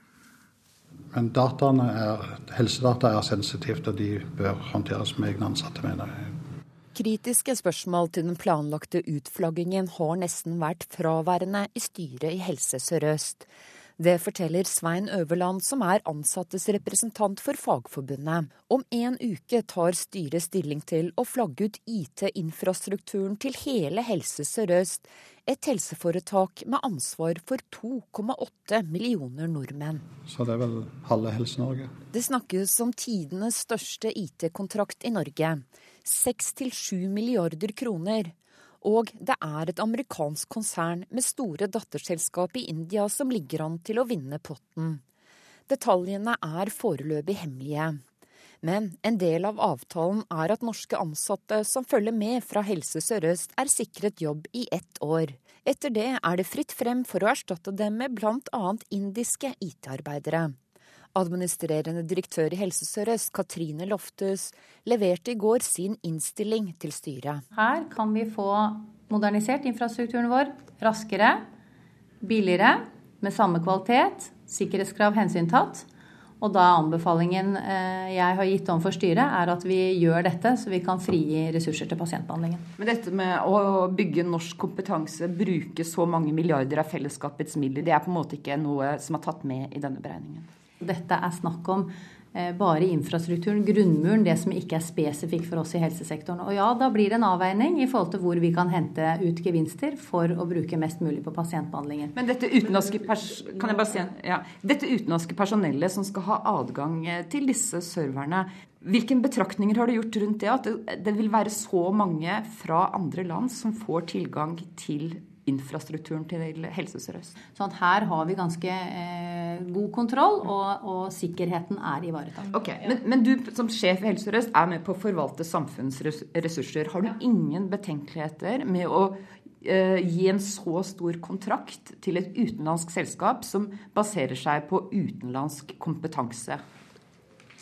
[SPEAKER 32] Men er, helsedata er sensitivt, og de bør håndteres med egne ansatte, mener jeg.
[SPEAKER 33] Kritiske spørsmål til den planlagte utflaggingen har nesten vært fraværende i styret i Helse Sør-Øst. Det forteller Svein Øverland, som er ansattes representant for Fagforbundet. Om en uke tar styret stilling til å flagge ut IT-infrastrukturen til hele Helse Sør-Øst, et helseforetak med ansvar for 2,8 millioner nordmenn.
[SPEAKER 32] Så det er vel halve Helse-Norge?
[SPEAKER 33] Det snakkes om tidenes største IT-kontrakt i Norge. 6-7 milliarder kroner. Og det er et amerikansk konsern med store datterselskap i India som ligger an til å vinne potten. Detaljene er foreløpig hemmelige. Men en del av avtalen er at norske ansatte som følger med fra Helse Sør-Øst, er sikret jobb i ett år. Etter det er det fritt frem for å erstatte dem med bl.a. indiske IT-arbeidere. Administrerende direktør i Helse Sør-Øst, Katrine Loftus, leverte i går sin innstilling til styret.
[SPEAKER 34] Her kan vi få modernisert infrastrukturen vår raskere, billigere, med samme kvalitet, sikkerhetskrav hensyntatt. Og da anbefalingen eh, jeg har gitt om for styret, er at vi gjør dette, så vi kan frigi ressurser til pasientbehandlingen.
[SPEAKER 35] Men dette med å bygge norsk kompetanse, bruke så mange milliarder av fellesskapets midler, det er på en måte ikke noe som er tatt med i denne beregningen?
[SPEAKER 34] Dette er snakk om eh, bare infrastrukturen, grunnmuren, det som ikke er spesifikt for oss i helsesektoren. Og ja, da blir det en avveining i forhold til hvor vi kan hente ut gevinster for å bruke mest mulig på pasientbehandlingen.
[SPEAKER 35] Men dette utenlandske, bare si, ja, dette utenlandske personellet som skal ha adgang eh, til disse serverne, hvilke betraktninger har du gjort rundt det? At det vil være så mange fra andre land som får tilgang til infrastrukturen til Helse Sør-Øst.
[SPEAKER 34] Sånn her har vi ganske eh, god kontroll, og, og, sikkerheten er ivaretatt.
[SPEAKER 35] Ok, men, men, du som sjef i Helse Sør-Øst er med på å forvalte samfunnsressurser. Har du ingen betenkeligheter med å eh, gi en så stor kontrakt til et utenlandsk selskap som baserer seg på utenlandsk kompetanse?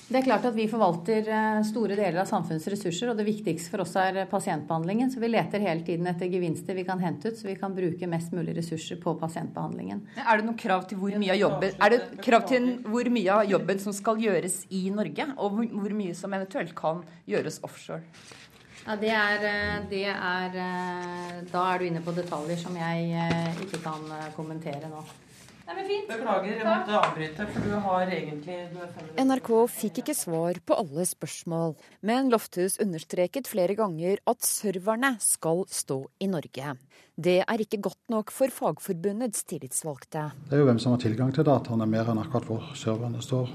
[SPEAKER 34] Det er klart at Vi forvalter eh, store deler av samfunnets ressurser, og det viktigste for oss er pasientbehandlingen. Så vi leter hele tiden etter gevinster vi kan hente ut, så vi kan bruke mest mulig ressurser på pasientbehandlingen.
[SPEAKER 35] Er det noen krav til hvor mye av jobben, er det krav til hvor mye av jobben som skal gjøres i Norge, og hvor mye som eventuelt kan gjøres offshore?
[SPEAKER 34] Ja, det er, eh, det er eh, Da er du inne på detaljer som jeg ikke kan kommentere nå.
[SPEAKER 36] Nei, men fint. Beklager, jeg måtte avbryte, for du har egentlig
[SPEAKER 33] du NRK fikk ikke svar på alle spørsmål, men Lofthus understreket flere ganger at serverne skal stå i Norge. Det er ikke godt nok for Fagforbundets tillitsvalgte.
[SPEAKER 32] Det er jo hvem som har tilgang til dataene, mer enn akkurat hvor serverne står.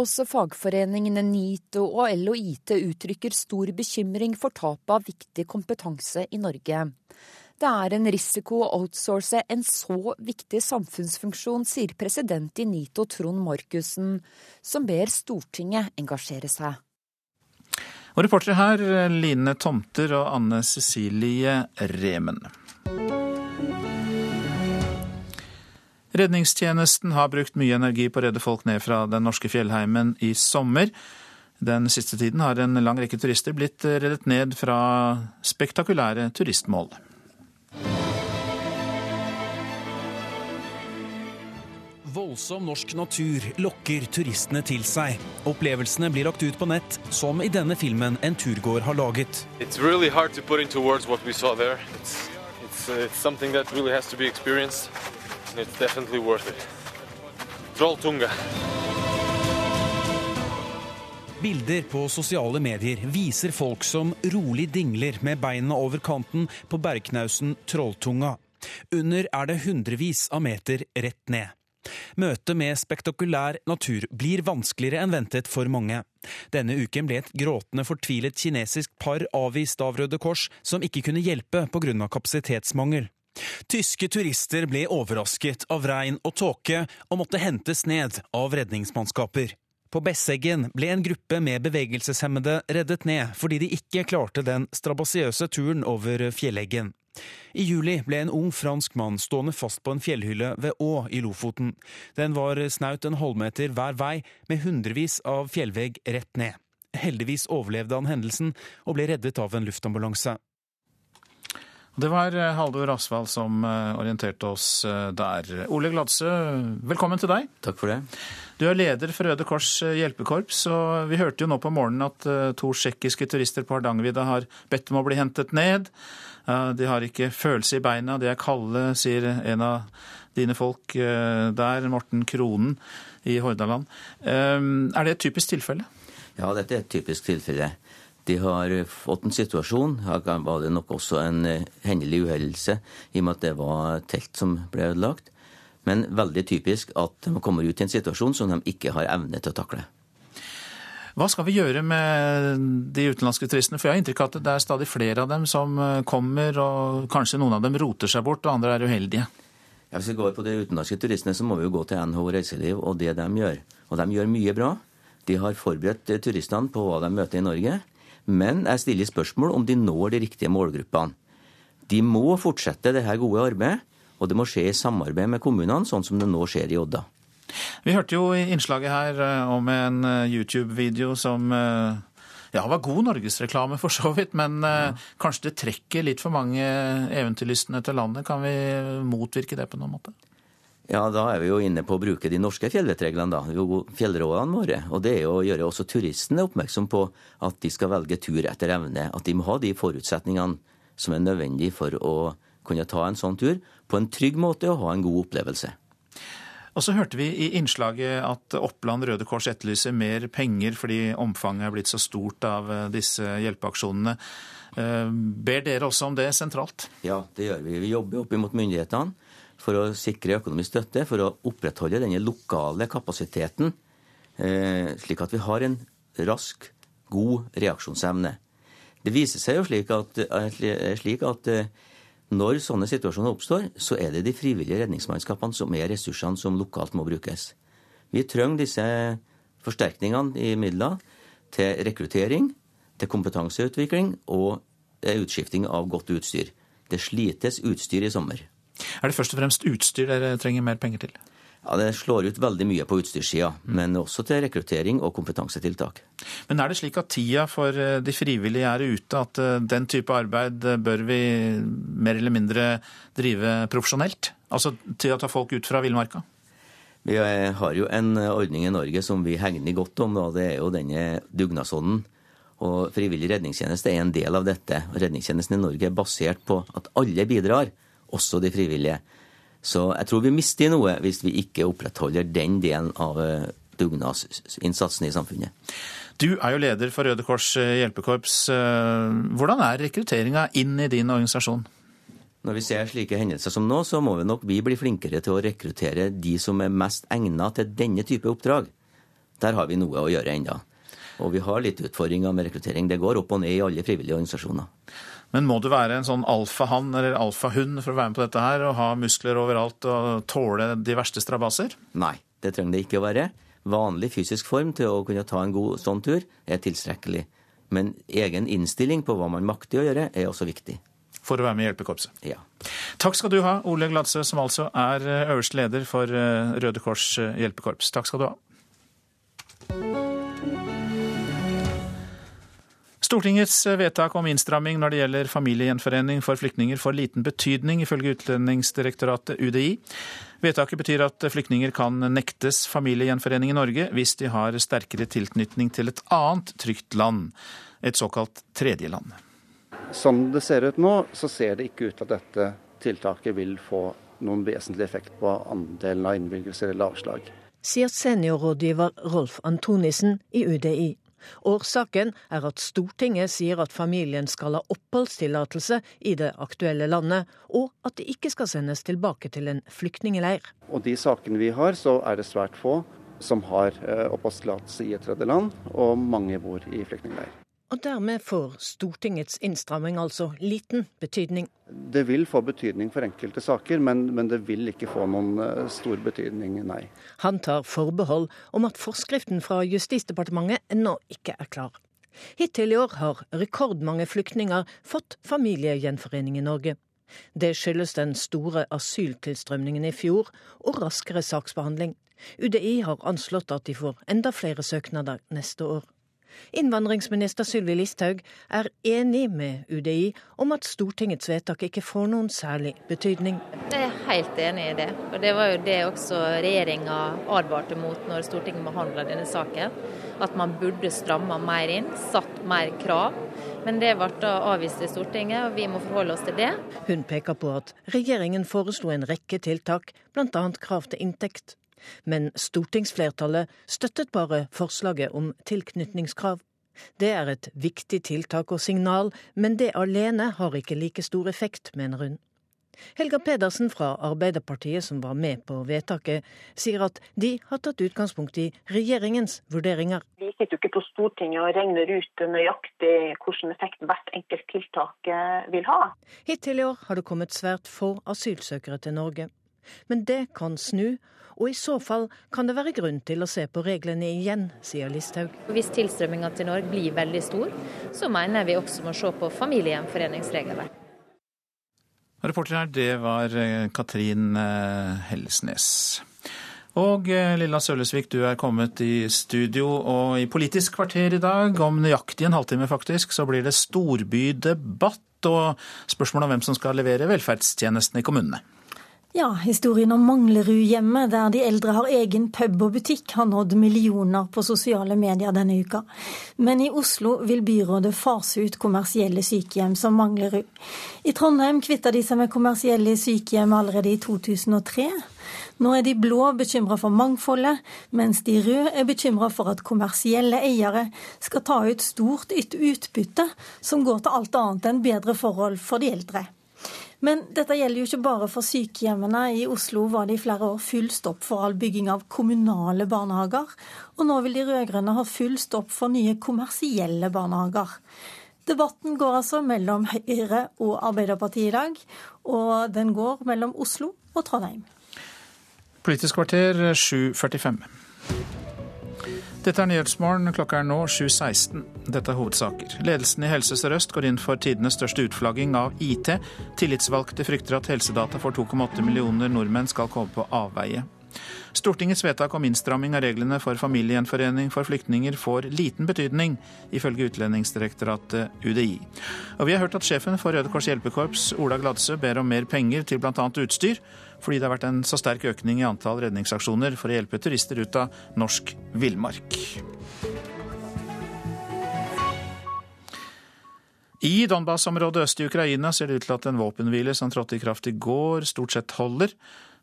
[SPEAKER 33] Også fagforeningene NITO og LHIT uttrykker stor bekymring for tapet av viktig kompetanse i Norge. Det er en risiko å outsource en så viktig samfunnsfunksjon, sier president i NITO Trond Markussen, som ber Stortinget engasjere seg.
[SPEAKER 1] Og reportere her Line Tomter og Anne Cecilie Remen. Redningstjenesten har brukt mye energi på å redde folk ned fra den norske fjellheimen i sommer. Den siste tiden har en lang rekke turister blitt reddet ned fra spektakulære turistmål.
[SPEAKER 37] Voldsom norsk natur lokker turistene til seg. Opplevelsene blir lagt ut på nett, som i denne filmen en turgåer har laget.
[SPEAKER 38] It's really hard to put into words what we saw there. It's, it's, uh, it's something that really has to be experienced, and it's definitely worth it. Trolltunga.
[SPEAKER 37] Bilder på sosiale medier viser folk som rolig dingler med beina over kanten på bergknausen Trolltunga. Under er det hundrevis av meter rett ned. Møtet med spektakulær natur blir vanskeligere enn ventet for mange. Denne uken ble et gråtende fortvilet kinesisk par avvist av Røde Kors, som ikke kunne hjelpe pga. kapasitetsmangel. Tyske turister ble overrasket av regn og tåke og måtte hentes ned av redningsmannskaper. På Besseggen ble en gruppe med bevegelseshemmede reddet ned fordi de ikke klarte den strabasiøse turen over fjelleggen. I juli ble en ung fransk mann stående fast på en fjellhylle ved Å i Lofoten. Den var snaut en halvmeter hver vei, med hundrevis av fjellvegg rett ned. Heldigvis overlevde han hendelsen og ble reddet av en luftambulanse.
[SPEAKER 1] Det var eh, Haldor Asvald som eh, orienterte oss eh, der. Ole Gladsø, velkommen til deg.
[SPEAKER 39] Takk for det.
[SPEAKER 1] Du er leder for Røde Kors hjelpekorps, og vi hørte jo nå på morgenen at to tsjekkiske turister på Hardangervidda har bedt om å bli hentet ned. De har ikke følelse i beina, de er kalde, sier en av dine folk der, Morten Kronen i Hordaland. Er det et typisk tilfelle?
[SPEAKER 39] Ja, dette er et typisk tilfelle. De har fått en situasjon. Var det nok også en hendelig uhellelse, i og med at det var telt som ble ødelagt. Men veldig typisk at de kommer ut i en situasjon som de ikke har evne til å takle.
[SPEAKER 1] Hva skal vi gjøre med de utenlandske turistene? For jeg har inntrykk av at det er stadig flere av dem som kommer, og kanskje noen av dem roter seg bort, og andre er uheldige.
[SPEAKER 39] Ja, hvis vi går på de utenlandske turistene, så må vi jo gå til NHO Reiseliv og det de gjør. Og de gjør mye bra. De har forberedt turistene på hva de møter i Norge. Men jeg stiller spørsmål om de når de riktige målgruppene. De må fortsette det her gode arbeidet, og det må skje i samarbeid med kommunene, sånn som det nå skjer i Odda.
[SPEAKER 1] Vi hørte jo i innslaget her om en YouTube-video som ja, var god norgesreklame for så vidt, men ja. kanskje det trekker litt for mange eventyrlystne til landet. Kan vi motvirke det på noen måte?
[SPEAKER 39] Ja, da er vi jo inne på å bruke de norske fjellvettreglene, da. Fjellrådene våre. Og det er jo å gjøre også turistene oppmerksom på at de skal velge tur etter evne. At de må ha de forutsetningene som er nødvendige for å kunne ta en sånn tur på en trygg måte og ha en god opplevelse.
[SPEAKER 1] Og så hørte vi i innslaget at Oppland Røde Kors etterlyser mer penger fordi omfanget er blitt så stort av disse hjelpeaksjonene. Ber dere også om det sentralt?
[SPEAKER 39] Ja, det gjør vi. Vi jobber opp mot myndighetene for å sikre økonomisk støtte, for å opprettholde denne lokale kapasiteten, slik at vi har en rask, god reaksjonsevne. Det viser seg jo slik at, slik at når sånne situasjoner oppstår, så er det de frivillige redningsmannskapene som er ressursene som lokalt må brukes. Vi trenger disse forsterkningene i midler til rekruttering, til kompetanseutvikling og utskifting av godt utstyr. Det slites utstyr i sommer.
[SPEAKER 1] Er det først og fremst utstyr dere trenger mer penger til?
[SPEAKER 39] Ja, Det slår ut veldig mye på utstyrssida, mm. men også til rekruttering og kompetansetiltak.
[SPEAKER 1] Men er det slik at tida for de frivillige er ute, at den type arbeid bør vi mer eller mindre drive profesjonelt? Altså til å ta folk ut fra villmarka?
[SPEAKER 39] Vi har jo en ordning i Norge som vi hegner godt om, og det er jo denne dugnadsånden. Og frivillig redningstjeneste er en del av dette. Redningstjenesten i Norge er basert på at alle bidrar, også de frivillige. Så jeg tror vi mister noe hvis vi ikke opprettholder den delen av dugnadsinnsatsen i samfunnet.
[SPEAKER 1] Du er jo leder for Røde Kors hjelpekorps. Hvordan er rekrutteringa inn i din organisasjon?
[SPEAKER 39] Når vi ser slike hendelser som nå, så må vi nok vi bli flinkere til å rekruttere de som er mest egnet til denne type oppdrag. Der har vi noe å gjøre ennå. Og vi har litt utfordringer med rekruttering. Det går opp og ned i alle frivillige organisasjoner.
[SPEAKER 1] Men må du være en sånn alfahann eller alfahund for å være med på dette her, og ha muskler overalt og tåle de verste strabaser?
[SPEAKER 39] Nei, det trenger det ikke å være. Vanlig fysisk form til å kunne ta en god sånn tur er tilstrekkelig. Men egen innstilling på hva man makter å gjøre, er også viktig.
[SPEAKER 1] For å være med i hjelpekorpset.
[SPEAKER 39] Ja.
[SPEAKER 1] Takk skal du ha, Ole Gladsø, som altså er øverste leder for eh, Røde Kors eh, hjelpekorps. Takk skal du ha. Stortingets vedtak om innstramming når det gjelder familiegjenforening for flyktninger får liten betydning, ifølge Utlendingsdirektoratet UDI. Vedtaket betyr at flyktninger kan nektes familiegjenforening i Norge hvis de har sterkere tilknytning til et annet trygt land, et såkalt tredjeland.
[SPEAKER 31] Som det ser ut nå, så ser det ikke ut til at dette tiltaket vil få noen vesentlig effekt på andelen av innvilgelser eller avslag.
[SPEAKER 40] Sier seniorrådgiver Rolf Antonissen i UDI. Årsaken er at Stortinget sier at familien skal ha oppholdstillatelse i det aktuelle landet, og at de ikke skal sendes tilbake til en flyktningeleir.
[SPEAKER 31] Og de sakene vi har, så er det svært få som har eh, oppholdstillatelse i et tredjeland, og mange bor i flyktningleir.
[SPEAKER 40] Og dermed får Stortingets innstramming altså liten betydning.
[SPEAKER 31] Det vil få betydning for enkelte saker, men, men det vil ikke få noen eh, stor betydning, nei.
[SPEAKER 40] Han tar forbehold om at forskriften fra Justisdepartementet ennå ikke er klar. Hittil i år har rekordmange flyktninger fått familiegjenforening i Norge. Det skyldes den store asyltilstrømningen i fjor og raskere saksbehandling. UDI har anslått at de får enda flere søknader neste år. Innvandringsminister Sylvi Listhaug er enig med UDI om at Stortingets vedtak ikke får noen særlig betydning.
[SPEAKER 41] Jeg er helt enig i det. Og Det var jo det også regjeringa advarte mot når Stortinget behandla denne saken. At man burde stramma mer inn, satt mer krav. Men det ble da avvist i Stortinget, og vi må forholde oss til det.
[SPEAKER 40] Hun peker på at regjeringen foreslo en rekke tiltak, bl.a. krav til inntekt. Men stortingsflertallet støttet bare forslaget om tilknytningskrav. Det er et viktig tiltak og signal, men det alene har ikke like stor effekt, mener hun. Helga Pedersen fra Arbeiderpartiet, som var med på vedtaket, sier at de har tatt utgangspunkt i regjeringens vurderinger.
[SPEAKER 42] Vi sitter jo ikke på Stortinget og regner ut nøyaktig hvilken effekt hvert enkelt tiltak eh, vil ha.
[SPEAKER 40] Hittil i år har det kommet svært få asylsøkere til Norge. Men det kan snu, og i så fall kan det være grunn til å se på reglene igjen, sier Listhaug.
[SPEAKER 41] Hvis tilstrømminga til Norge blir veldig stor, så mener vi også må se på familiegjenforeningsregelverk.
[SPEAKER 1] Reporter her, det var eh, Katrin eh, Hellesnes. Og eh, Lilla Sølesvik, du er kommet i studio, og i Politisk kvarter i dag, om nøyaktig en halvtime faktisk, så blir det storbydebatt og spørsmål om hvem som skal levere velferdstjenestene i kommunene.
[SPEAKER 43] Ja, historien om Manglerudhjemmet, der de eldre har egen pub og butikk, har nådd millioner på sosiale medier denne uka. Men i Oslo vil byrådet fase ut kommersielle sykehjem som Manglerud. I Trondheim kvitta de seg med kommersielle sykehjem allerede i 2003. Nå er de blå bekymra for mangfoldet, mens de røde er bekymra for at kommersielle eiere skal ta ut stort utbytte som går til alt annet enn bedre forhold for de eldre. Men dette gjelder jo ikke bare for sykehjemmene. I Oslo var det i flere år full stopp for all bygging av kommunale barnehager. Og nå vil de rød-grønne ha full stopp for nye kommersielle barnehager. Debatten går altså mellom Høyre og Arbeiderpartiet i dag, og den går mellom Oslo og Trondheim.
[SPEAKER 1] Politisk kvarter 7.45. Dette er Nyhetsmorgen. Klokka er nå 7.16. Dette er hovedsaker. Ledelsen i Helse Sør-Øst går inn for tidenes største utflagging av IT. Tillitsvalgte frykter at helsedata for 2,8 millioner nordmenn skal komme på avveie. Stortingets vedtak om innstramming av reglene for familiegjenforening for flyktninger får liten betydning, ifølge Utlendingsdirektoratet UDI. Og vi har hørt at sjefen for Røde Kors hjelpekorps, Ola Gladsø, ber om mer penger til bl.a. utstyr, fordi det har vært en så sterk økning i antall redningsaksjoner for å hjelpe turister ut av norsk villmark. I Donbas-området øst i Ukraina ser det ut til at en våpenhvile som trådte i kraft i går, stort sett holder.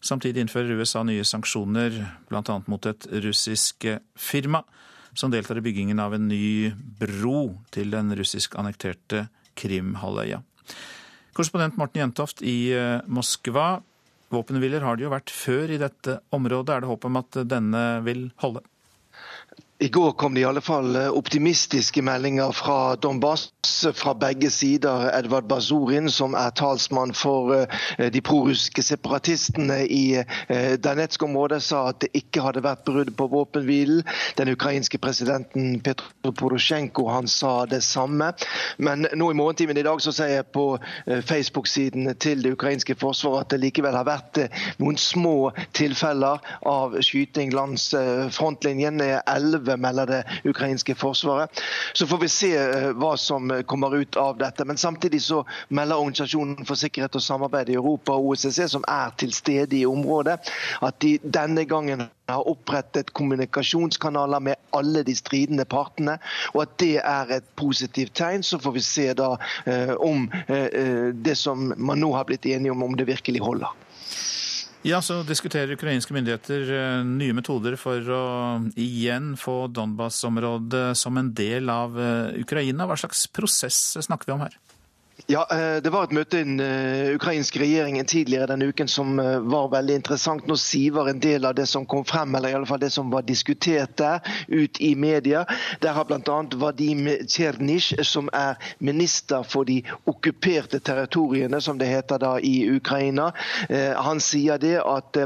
[SPEAKER 1] Samtidig innfører USA nye sanksjoner, bl.a. mot et russisk firma som deltar i byggingen av en ny bro til den russisk annekterte Krimhalvøya. Korrespondent Morten Jentoft i eh, Moskva. Våpenhviler har det jo vært før i dette området. Er det håp om at denne vil holde?
[SPEAKER 44] I går kom det i alle fall eh, optimistiske meldinger fra Donbass fra begge sider. Edvard Bazurin, som er talsmann for eh, de prorussiske separatistene i eh, Donetsk-området, sa at det ikke hadde vært brudd på våpenhvilen. Den ukrainske presidenten Petro Porosjenko han sa det samme. Men nå i morgentimen i dag så sier jeg på Facebook-siden til det ukrainske forsvaret at det likevel har vært noen små tilfeller av skyting langs frontlinjen. 11 30, melder det ukrainske forsvaret. Så får vi se eh, hva som kommer ut av dette. Men samtidig så melder Organisasjonen for sikkerhet og samarbeid i Europa, og OSSE, som er til stede i området, at de denne gangen har opprettet kommunikasjonskanaler med alle de stridende partene, og at det er et positivt tegn. Så får vi se da eh, om eh, det som man nå har blitt enige om, om det virkelig holder.
[SPEAKER 1] Ja, så diskuterer ukrainske myndigheter eh, nye metoder for å igjen få Donbas-området som en del av eh, Ukraina. Hva slags prosess snakker vi om her?
[SPEAKER 44] Ja, eh, Det var et møte i den eh, ukrainske regjeringen tidligere denne uken som eh, var veldig interessant. Nå siver en del av det som kom frem, eller i alle fall det som var diskutert der, ut i media. Der har bl.a. Vadim Tsjernisj, som er minister for de okkuperte territoriene, som det heter da i Ukraina, han sier det at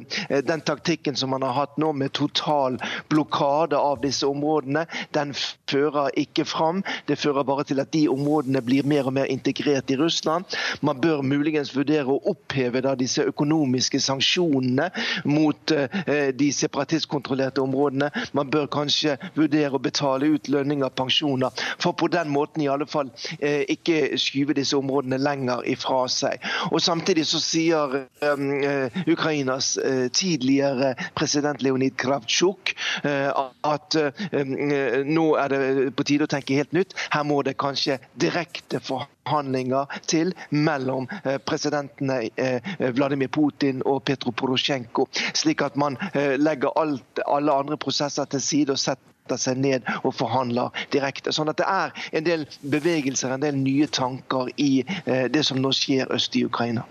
[SPEAKER 44] den taktikken som man har hatt nå med total blokade av disse områdene, den fører ikke fram. Det fører bare til at de områdene blir mer og mer integrert i Russland. Man bør muligens vurdere å oppheve da, disse økonomiske sanksjonene mot eh, de separatistkontrollerte områdene. Man bør kanskje vurdere å betale ut lønninger pensjoner, for på den måten i alle fall eh, ikke skyve disse områdene lenger ifra seg. Og Samtidig så sier eh, Ukrainas tidligere president Leonid Kravtsjuk at eh, nå er det på tide å tenke helt nytt. Her må det kanskje direkte forhandlinger til mellom eh, presidentene eh, Vladimir Putin og Petro Porosjenko, slik at man eh, legger alt, alle andre prosesser til side og setter seg ned og forhandler direkte. Sånn at det er en del bevegelser, en del nye tanker i det som nå skjer øst i Ukraina.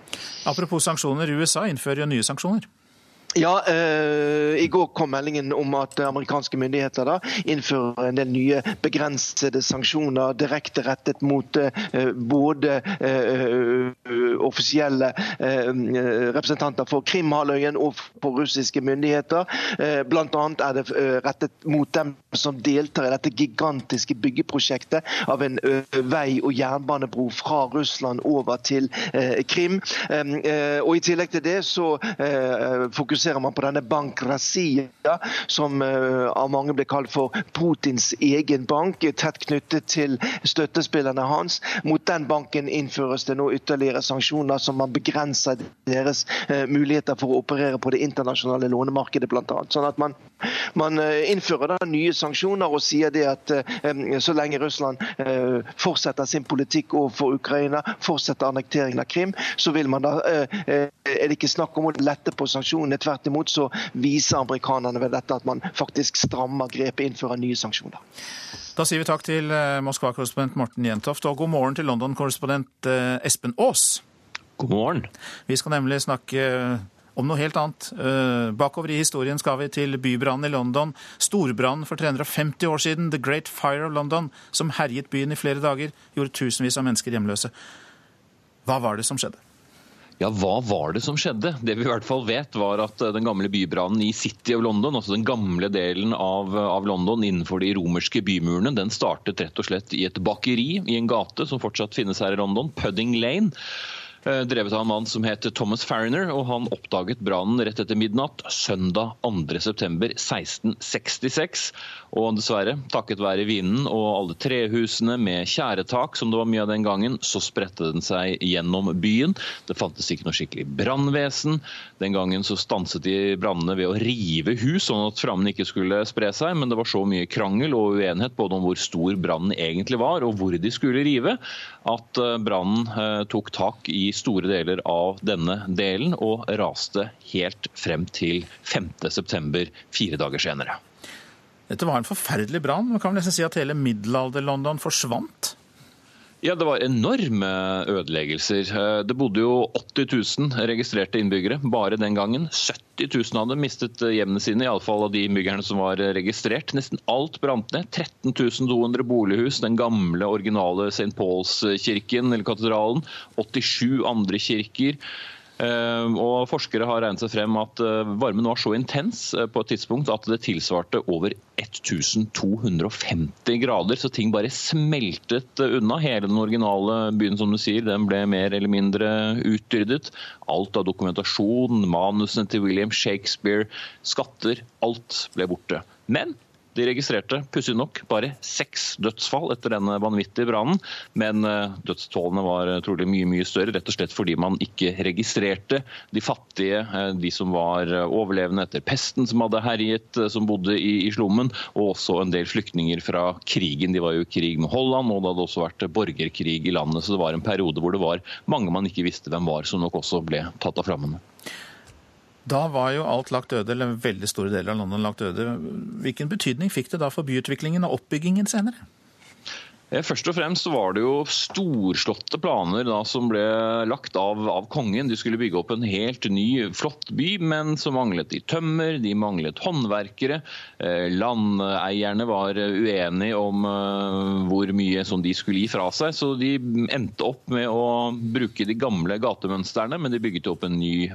[SPEAKER 1] Apropos sanksjoner, USA innfører jo nye sanksjoner.
[SPEAKER 44] Ja, eh, I går kom meldingen om at amerikanske myndigheter da innfører en del nye begrensede sanksjoner direkte rettet mot eh, både eh, offisielle eh, representanter for Krimhalvøya og for russiske myndigheter. Eh, Bl.a. er det eh, rettet mot dem som deltar i dette gigantiske byggeprosjektet av en vei- og jernbanebro fra Russland over til Krim. Og I tillegg til det så fokuserer fokuserer man på denne Bank Razia, som uh, av mange blir kalt for Putins egen bank, tett knyttet til støttespillerne hans. Mot den banken innføres det nå ytterligere sanksjoner som man begrenser deres uh, muligheter for å operere på det internasjonale lånemarkedet, bl.a. Sånn at man, man uh, innfører da nye sanksjoner og sier det at så lenge Russland fortsetter sin politikk overfor Ukraina, fortsetter annekteringen av Krim, så vil man da, er det ikke snakk om å lette på sanksjonene. Tvert imot så viser amerikanerne ved dette at man faktisk strammer grepet, innfører nye sanksjoner.
[SPEAKER 1] Da sier vi takk til eh, Moskva-korrespondent Morten Jentoft, og god morgen til London-korrespondent eh, Espen Aas.
[SPEAKER 45] God morgen.
[SPEAKER 1] Vi skal nemlig snakke om noe helt annet. Eh, bakover i historien skal vi til bybrannen i London. Storbrannen for 350 år siden, The Great Fire of London, som herjet byen i flere dager, gjorde tusenvis av mennesker hjemløse. Hva var det som skjedde?
[SPEAKER 45] Ja, Hva var det som skjedde? Det vi i hvert fall vet, var at eh, den gamle bybrannen i City of London, altså den gamle delen av, av, London innenfor de romerske bymurene, den startet rett og slett i et bakeri i en gate som fortsatt finnes her i London, Pudding Lane. Eh, drevet av en mann som het Thomas Fariner, og han oppdaget brannen rett etter midnatt søndag 2.9.1666. Og dessverre, takket være vinden og alle trehusene med tjæretak, som det var mye av den gangen, så spredte den seg gjennom byen. Det fantes ikke noe skikkelig brannvesen. Den gangen så stanset de brannene ved å rive hus, sånn at flammene ikke skulle spre seg, men det var så mye krangel og uenighet både om hvor stor brannen egentlig var, og hvor de skulle rive, at eh, brannen eh, tok tak i store deler av denne delen, og raste helt frem til 5.9, fire dager senere.
[SPEAKER 1] Dette var en forferdelig brann. Man kan nesten si at hele middelalder-London forsvant?
[SPEAKER 45] Ja, Det var enorme ødeleggelser. Eh, det bodde jo 80 000 registrerte innbyggere bare den gangen. 70 000 av dem mistet hjemmene sine, iallfall av de innbyggerne som var registrert. Nesten alt brant ned. 13 200 bolighus, den gamle, originale St. Pauls-kirken eller katedralen. 87 andre kirker. Eh, og Forskere har regnet seg frem at eh, varmen var så intens eh, på et tidspunkt at det tilsvarte over 1250 grader, så ting bare smeltet unna. Hele den originale byen som du sier, den ble mer eller mindre utryddet. Alt av dokumentasjon, manusene til William Shakespeare, skatter, alt ble borte. Men de registrerte pussig nok bare seks dødsfall etter denne vanvittige brannen, men eh, dødstallene var eh, trolig mye mye større, rett og slett fordi man ikke registrerte de fattige, eh, de som var overlevende etter pesten som hadde herjet, som bodde i, i slummen, og også en del flyktninger fra krigen. De var jo i krig med Holland, og det hadde også vært borgerkrig i landet, så det var en periode hvor det var mange man ikke visste hvem var, som nok også ble tatt av flammene.
[SPEAKER 1] Da var jo alt lagt øde, eller veldig store deler av London lagt øde. Hvilken betydning fikk det da for byutviklingen og oppbyggingen senere?
[SPEAKER 45] Eh, først og fremst var det jo storslåtte planer da, som ble lagt av, av, kongen. De skulle bygge opp en helt ny, flott by, men så manglet de tømmer, de manglet håndverkere. Eh, landeierne var uenige om eh, hvor mye som de skulle gi fra seg, så de endte opp med å bruke de gamle gatemønstrene, men de bygget opp en ny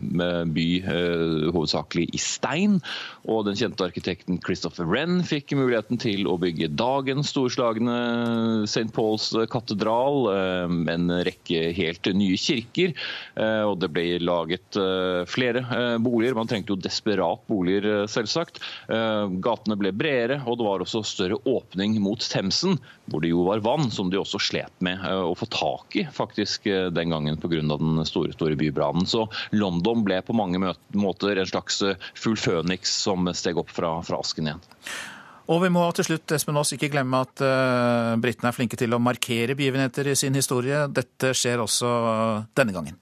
[SPEAKER 45] by eh, hovedsakelig i stein. Og den kjente arkitekten Christopher Wren fikk muligheten til å bygge dagens storslagne St. Pauls katedral, eh, en rekke helt nye kirker. Eh, og det ble laget eh, flere boliger. Man trengte jo desperat boliger, selvsagt. Gatene ble bredere, og det var også større åpning mot Themsen, hvor det jo var vann, som de også slet med å få tak i faktisk den gangen pga. den store, store bybrannen. Så London ble på mange måter en slags full føniks som steg opp fra, fra asken igjen.
[SPEAKER 1] Og vi må til slutt Espen Aas, ikke glemme at uh, britene er flinke til å markere begivenheter i sin historie. Dette skjer også denne gangen.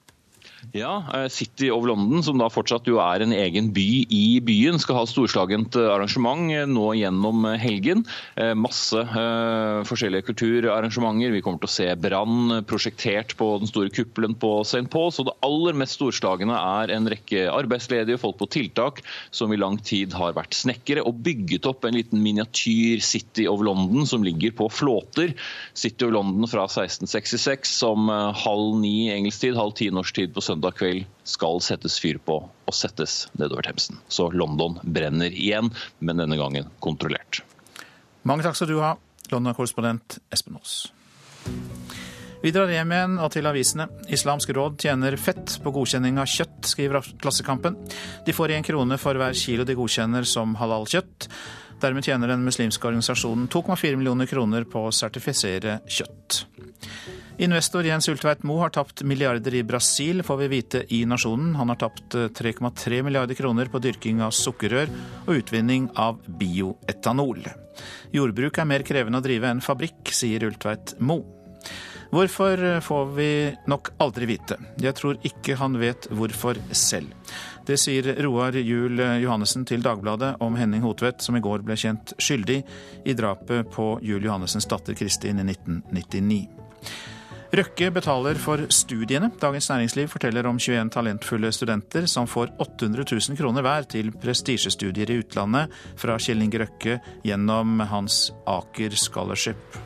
[SPEAKER 45] Ja, eh, City of London, som da fortsatt jo er en egen by i byen, skal ha storslagent eh, arrangement eh, nå gjennom helgen. Masse forskjellige kulturarrangementer. Vi kommer til å se brann prosjektert på den store kuppelen på St. Pauls. Og det aller mest storslagne er en rekke arbeidsledige folk på tiltak som i lang tid har vært snekkere og bygget opp en liten miniatyr City of London som ligger på flåter. City of London fra 1666 som halv ni engelsk tid, halv ti norsk tid på søndag søndag kveld skal settes fyr på og settes nedover Themsen. Så London brenner igjen, men denne gangen kontrollert.
[SPEAKER 1] Mange takk skal du ha, London-korrespondent Espen Aas. Vi drar hjem igjen og til avisene. Islamsk råd tjener fett på godkjenning av kjøtt, skriver Klassekampen. De får én krone for hver kilo de godkjenner som halal kjøtt. Dermed tjener den muslimske organisasjonen 2,4 millioner kroner på å sertifisere kjøtt. Investor Jens Ultveit Moe har tapt milliarder i Brasil, får vi vite i Nasjonen. Han har tapt 3,3 eh, milliarder kroner på dyrking av sukkerrør og utvinning av bioetanol. Jordbruk er mer krevende å drive enn fabrikk, sier Ultveit Moe. Hvorfor eh, får vi nok aldri vite. Jeg tror ikke han vet hvorfor selv. Det sier Roar Juel Johannessen til Dagbladet om Henning Hotvedt, som i går ble kjent skyldig i drapet på Juel Johannessens datter Kristin i 1999. Røkke betaler for studiene. Dagens Næringsliv forteller om 21 talentfulle studenter som får 800 000 kroner hver til prestisjestudier i utlandet fra Kjell Inge Røkke gjennom hans Aker Scholarship.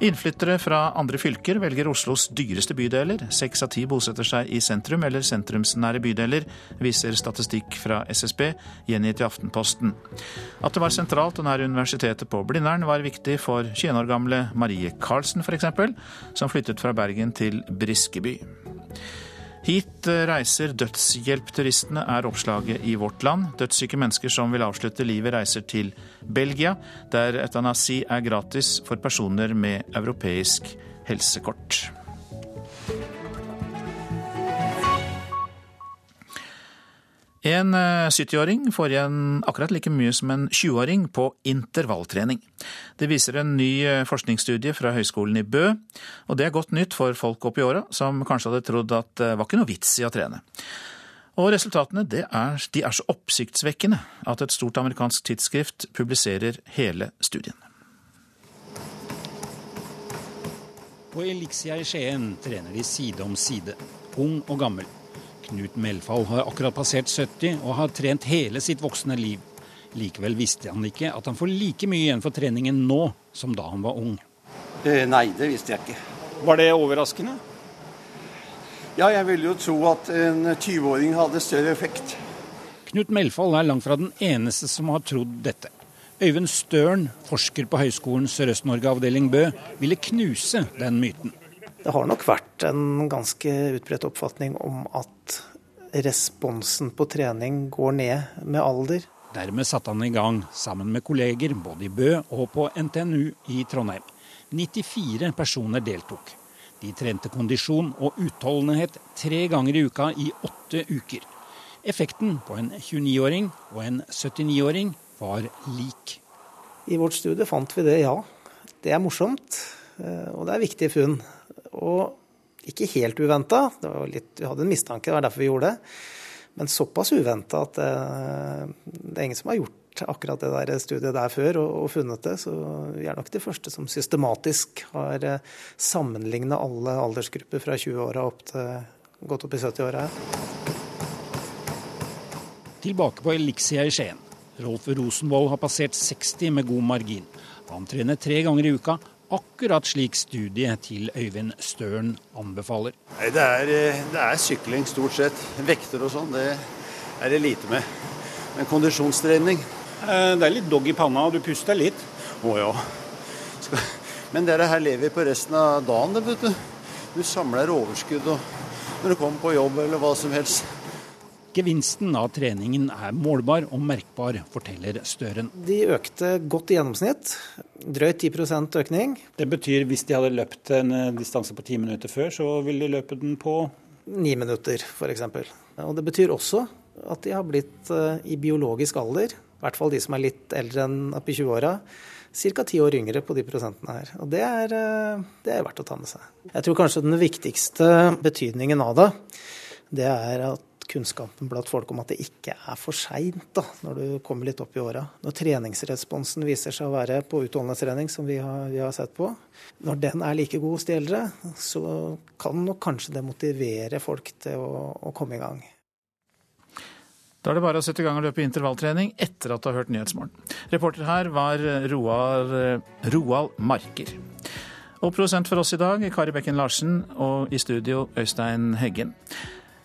[SPEAKER 1] Innflyttere fra andre fylker velger Oslos dyreste bydeler. Seks av ti bosetter seg i sentrum eller sentrumsnære bydeler, viser statistikk fra SSB, gjengitt i Aftenposten. At det var sentralt og nær universitetet på Blindern, var viktig for 21 år gamle Marie Karlsen f.eks., som flyttet fra Bergen til Briskeby. Hit reiser dødshjelpturistene, er oppslaget i Vårt Land. Dødssyke mennesker som vil avslutte livet, reiser til Belgia, der etanasi er gratis for personer med europeisk helsekort. En 70-åring eh, får igjen akkurat like mye som en 20-åring på intervalltrening. Det viser en ny eh, forskningsstudie fra Høgskolen i Bø, og det er godt nytt for folk oppi åra som kanskje hadde trodd at det var ikke noe vits i å trene. Og resultatene er, de er så oppsiktsvekkende at et stort amerikansk tidsskrift publiserer hele studien.
[SPEAKER 46] På Elixia i Skien trener de side om side, ung og gammel. Knut Melfall har akkurat passert 70 og har trent hele sitt voksne liv. Likevel visste han ikke at han får like mye igjen for treningen nå som da han var ung.
[SPEAKER 47] Eh, nei, det visste jeg ikke.
[SPEAKER 46] Var det overraskende?
[SPEAKER 47] Ja, jeg ville jo tro at en 20-åring hadde større effekt.
[SPEAKER 46] Knut Melfall er langt fra den eneste som har trodd dette. Øyvind Støren, forsker på Høgskolen Sørøst-Norge avdeling Bø, ville knuse den myten.
[SPEAKER 48] Det har nok vært en ganske utbredt oppfatning om at responsen på trening går ned med alder.
[SPEAKER 46] Dermed satte han i gang, sammen med kolleger både i Bø og på NTNU i Trondheim. 94 personer deltok. De trente kondisjon og utholdenhet tre ganger i uka i åtte uker. Effekten på en 29-åring og en 79-åring var lik.
[SPEAKER 48] I vårt studie fant vi det, ja. Det er morsomt, eh, og det er viktige funn. Og ikke helt uventa. Vi hadde en mistanke, det var derfor vi gjorde det. Men såpass uventa at det, eh, det, er ingen som har gjort akkurat det der studiet der før og, og funnet det. Så vi er nok de første som systematisk har eh, sammenligna alle aldersgrupper fra 20-åra opp til godt opp i 70-åra.
[SPEAKER 46] Tilbake på Elixia i Skien. Rolf Rosenvold har passert 60 med god margin. Han trener tre ganger i uka akkurat slik studiet til Øyvind Støren anbefaler.
[SPEAKER 47] Det, er, eh, det er sykling stort sett. Vekter og sånn, det er det lite med. Men kondisjonstrening
[SPEAKER 46] eh, Det er litt dogg i panna, og du puster litt.
[SPEAKER 47] Å ja. Skal... Men dere her lever på resten av dagen, det, vet du. Du samler overskudd og når du kommer på jobb eller hva som helst.
[SPEAKER 46] Gevinsten av treningen er målbar og merkbar, forteller Støren.
[SPEAKER 48] De økte godt i gjennomsnitt. Drøyt 10% økning.
[SPEAKER 46] Det betyr hvis de hadde løpt en eh, distanse på ti minutter før, så ville de løpe den på
[SPEAKER 48] Ni minutter, f.eks. Og det betyr også at de har blitt eh, i biologisk alder, i hvert fall de som er litt eldre enn opp i 20-åra, ca. ti år yngre på de prosentene her. Og det er, eh, det er verdt å ta med seg. Jeg tror kanskje den viktigste betydningen av det, det er at kunnskapen blant folk om at det ikke er for seint når du kommer litt opp i åra. Når treningsresponsen viser seg å være på utholdenhetstrening, som vi har, vi har, sett på, når den er like god hos de eldre, så kan nok kanskje det motivere folk til å, å komme i gang.
[SPEAKER 1] Da er det bare å sette i gang og løpe intervalltrening etter at du har hørt Nyhetsmorgen. Reporter her var Roald, Roald Marker. Og produsent for oss i dag, Kari Bekken Larsen, og i studio Øystein Heggen.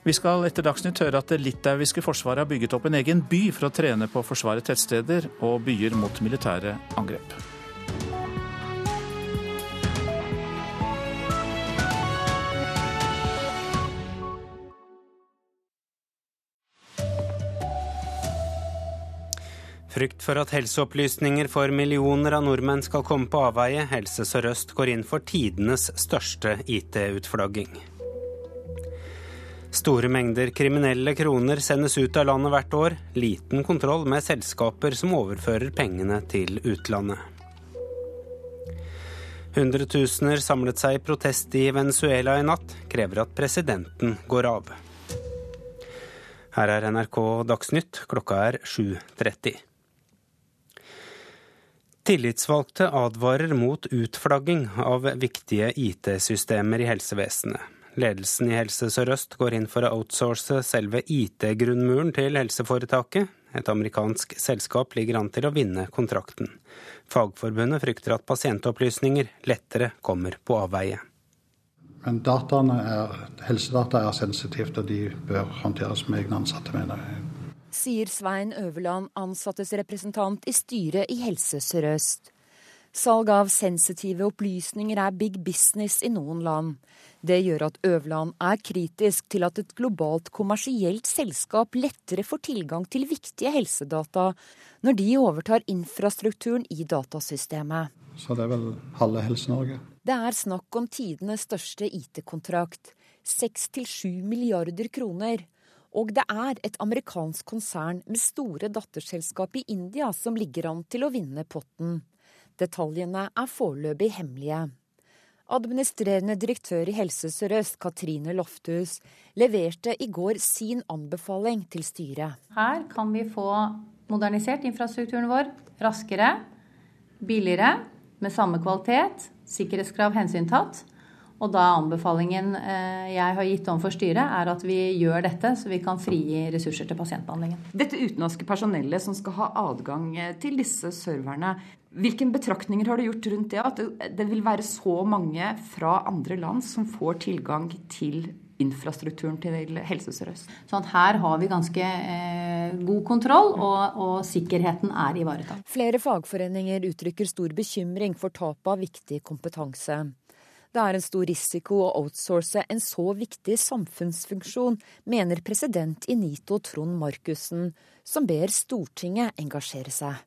[SPEAKER 1] Vi skal etter Dagsnytt høre at det litauiske forsvaret har bygget opp en egen by for å trene på å forsvare tettsteder og byer mot militære angrep.
[SPEAKER 30] Frykt for at helseopplysninger for millioner av nordmenn skal komme på avveie. Helse Sør-Øst går inn for tidenes største IT-utflagging. Store mengder kriminelle kroner sendes ut av landet hvert år. Liten kontroll med selskaper som overfører pengene til utlandet. Hundretusener samlet seg i protest i Venezuela i natt, krever at presidenten går av. Her er NRK Dagsnytt, klokka er 7.30. Tillitsvalgte advarer mot utflagging av viktige IT-systemer i helsevesenet. Ledelsen i Helse Sør-Øst går inn for å outsource selve IT-grunnmuren til helseforetaket. Et amerikansk selskap ligger an til å vinne kontrakten. Fagforbundet frykter at pasientopplysninger lettere kommer på avveie.
[SPEAKER 32] Men er, helsedata er sensitivt, og de bør håndteres med egne ansatte, mener jeg.
[SPEAKER 33] Sier Svein Øverland, ansattes representant i styret i Helse Sør-Øst. Salg av sensitive opplysninger er big business i noen land. Det gjør at Øverland er kritisk til at et globalt kommersielt selskap lettere får tilgang til viktige helsedata når de overtar infrastrukturen i datasystemet.
[SPEAKER 32] Så det er vel halve Helse-Norge?
[SPEAKER 33] Det er snakk om tidenes største IT-kontrakt. 6-7 milliarder kroner. Og det er et amerikansk konsern med store datterselskap i India som ligger an til å vinne potten. Detaljene er foreløpig hemmelige. Administrerende direktør i Helse Sør-Øst, Katrine Lofthus, leverte i går sin anbefaling til styret.
[SPEAKER 34] Her kan vi få modernisert infrastrukturen vår raskere, billigere, med samme kvalitet, sikkerhetskrav hensyntatt. Og da anbefalingen eh, jeg har gitt om for styret, er at vi gjør dette, så vi kan frigi ressurser til pasientbehandlingen.
[SPEAKER 49] Dette utenlandske personellet som skal ha adgang eh, til disse serverne, hvilke betraktninger har du gjort rundt det? At det vil være så mange fra andre land som får tilgang til infrastrukturen til Helse Sør-Øst.
[SPEAKER 34] Sånn her har vi ganske eh, god kontroll, og, og, sikkerheten er ivaretatt.
[SPEAKER 33] Flere fagforeninger uttrykker stor bekymring for tapet av viktig kompetanse. Det er en stor risiko å outsource en så viktig samfunnsfunksjon, mener president i NITO Trond Markussen, som ber Stortinget engasjere seg.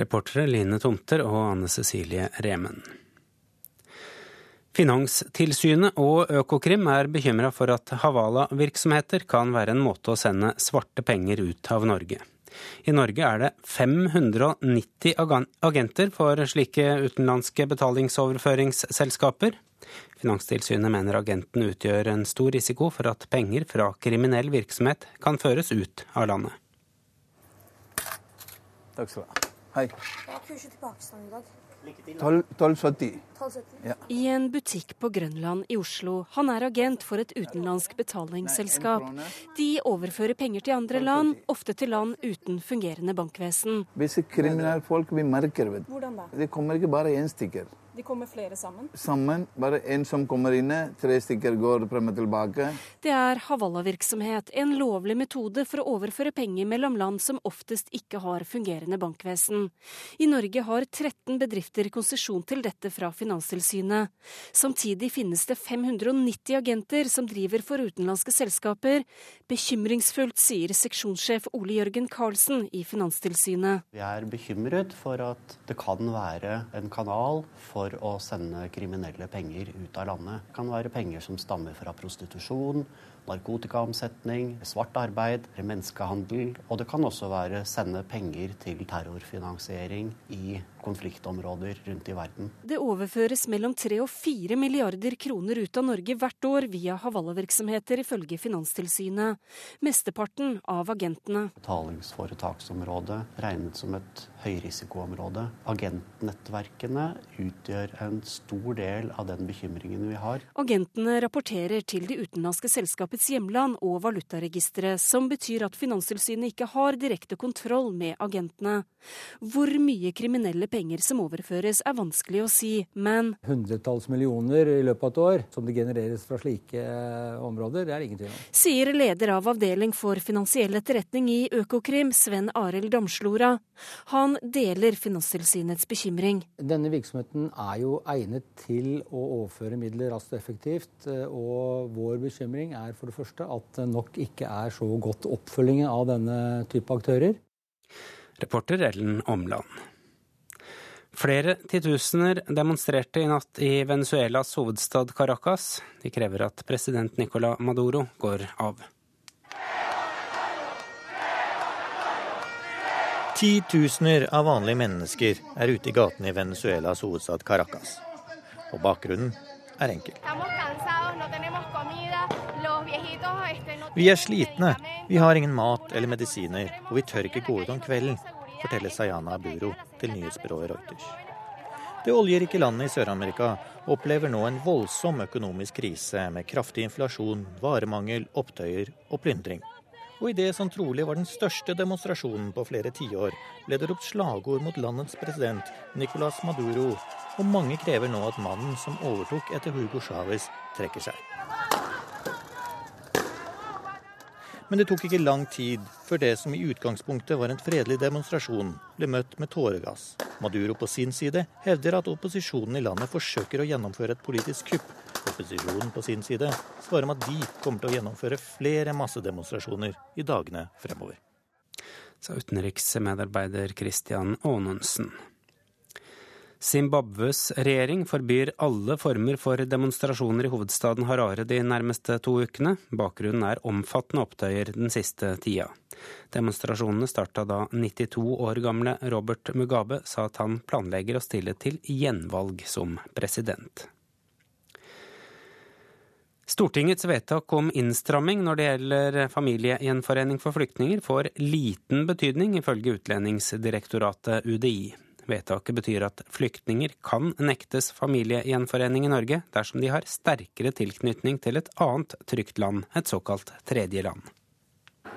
[SPEAKER 30] Reportere Line Tomter og Anne Cecilie Remen. Finanstilsynet og Økokrim er bekymra for at Havala-virksomheter kan være en måte å sende svarte penger ut av Norge. I Norge er det 590 agenter for slike utenlandske betalingsoverføringsselskaper. Finanstilsynet mener agenten utgjør en stor risiko for at penger fra kriminell virksomhet kan føres ut av landet.
[SPEAKER 2] Takk skal du ha. Hei. Jeg har kurset til Pakistan i dag. 1270.
[SPEAKER 4] Ja. I en butikk på Grønland i Oslo. Han er agent for et utenlandsk betalingsselskap. De overfører penger til andre land, ofte til land uten fungerende bankvesen.
[SPEAKER 2] Disse kriminelle folk vi merker, det.
[SPEAKER 4] Hvordan da?
[SPEAKER 2] Det kommer ikke bare én stykker.
[SPEAKER 4] De kommer flere sammen?
[SPEAKER 2] Sammen. Bare én som kommer inne, tre stykker går frem og tilbake.
[SPEAKER 4] Det er hawala-virksomhet, en lovlig metode for å overføre penger mellom land som oftest ikke har fungerende bankvesen. I Norge har 13 bedrifter konsesjon til dette fra Finanstilsynet. Samtidig finnes det 590 agenter som driver for utenlandske selskaper. Bekymringsfullt, sier seksjonssjef Ole Jørgen Karlsen i Finanstilsynet.
[SPEAKER 5] Vi er bekymret for at det kan være en kanal for for å sende kriminelle penger ut av landet. Det kan være penger som stammer fra prostitusjon, narkotikaomsetning, svart arbeid, menneskehandel. Og det kan også være sende penger til terrorfinansiering i konfliktområder rundt i verden.
[SPEAKER 4] Det overføres mellom 3 og 4 milliarder kroner ut av Norge hvert år via Havala-virksomheter, ifølge Finanstilsynet. Mesteparten av agentene.
[SPEAKER 5] Betalingsforetaksområdet regnet som et høyrisikoområde. Agentnettverkene utgjør en stor del av den bekymringen vi har.
[SPEAKER 4] Agentene rapporterer til de utenlandske selskapets hjemland og valutaregisteret, som betyr at Finanstilsynet ikke har direkte kontroll med agentene. Hvor mye kriminelle penger som overføres er vanskelig å si, men
[SPEAKER 50] Hundretalls millioner i løpet av et år som det genereres fra slike eh, områder, det er ingen tvil om.
[SPEAKER 4] Sier leder av avdeling for finansiell etterretning i Økokrim, Sven Arild Damslora. Han deler Finanstilsynets bekymring.
[SPEAKER 50] Denne virksomheten er jo egnet til å overføre midler raskt og effektivt, eh, og vår bekymring er for det første at det nok ikke er så godt oppfølging av denne type aktører.
[SPEAKER 30] Reporter Ellen Omland. Flere titusener demonstrerte i natt i Venezuelas hovedstad Caracas. De krever at president Nicola Maduro går av.
[SPEAKER 19] Titusener av vanlige mennesker er ute i gatene i Venezuelas hovedstad Caracas. Og bakgrunnen er enkel. Vi er slitne, vi har ingen mat eller medisiner, og vi tør ikke gå ut om kvelden, forteller Sayana Aburo til nyhetsbyrået Reuters. Det oljerike landet i Sør-Amerika opplever nå en voldsom økonomisk krise med kraftig inflasjon, varemangel, opptøyer og plyndring. Og i det som trolig var den største demonstrasjonen på flere tiår, ble det ropt slagord mot landets president Nicolas Maduro, og mange krever nå at mannen som overtok etter Hugo Chávez, trekker seg. Men det tok ikke lang tid før det som i utgangspunktet var en fredelig demonstrasjon, ble møtt med tåregass. Maduro på sin side hevder at opposisjonen i landet forsøker å gjennomføre et politisk kupp. Opposisjonen på sin side svarer om at de kommer til å gjennomføre flere massedemonstrasjoner i dagene fremover.
[SPEAKER 30] Sa utenriksmedarbeider Christian Aanonsen. Zimbabwes regjering forbyr alle former for demonstrasjoner i hovedstaden Harare de nærmeste to ukene. Bakgrunnen er omfattende opptøyer den siste tida. Demonstrasjonene starta da 92 år gamle Robert Mugabe sa at han planlegger å stille til gjenvalg som president. Stortingets vedtak om innstramming når det gjelder familiegjenforening for flyktninger, får liten betydning, ifølge Utlendingsdirektoratet UDI. Vedtaket betyr at flyktninger kan nektes familiegjenforening i Norge dersom de har sterkere tilknytning til et annet trygt land, et såkalt tredjeland.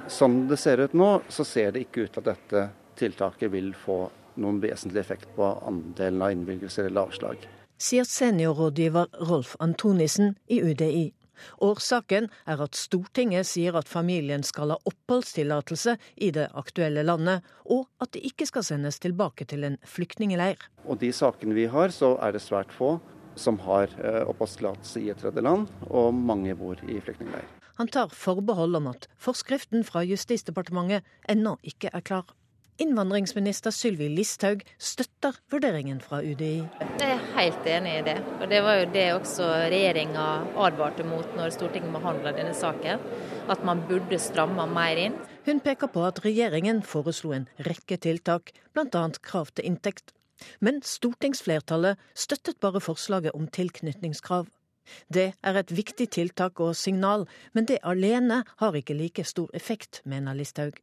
[SPEAKER 51] Som det ser ut nå, så ser det ikke ut til at dette tiltaket vil få noen vesentlig effekt på andelen av innvilgelser eller avslag.
[SPEAKER 40] Sier seniorrådgiver Rolf Antonissen i UDI. Årsaken er at Stortinget sier at familien skal ha oppholdstillatelse i det aktuelle landet, og at de ikke skal sendes tilbake til en flyktningeleir.
[SPEAKER 51] Og de sakene vi har, så er det svært få som har eh, oppholdstillatelse i et tredjeland, og mange bor i flyktningleir.
[SPEAKER 40] Han tar forbehold om at forskriften fra Justisdepartementet ennå ikke er klar. Innvandringsminister Sylvi Listhaug støtter vurderingen fra UDI.
[SPEAKER 52] Jeg er helt enig i det. Og Det var jo det også regjeringa advarte mot når Stortinget behandla denne saken. At man burde stramme mer inn.
[SPEAKER 40] Hun peker på at regjeringen foreslo en rekke tiltak, bl.a. krav til inntekt. Men stortingsflertallet støttet bare forslaget om tilknytningskrav. Det er et viktig tiltak og signal, men det alene har ikke like stor effekt, mener Listhaug.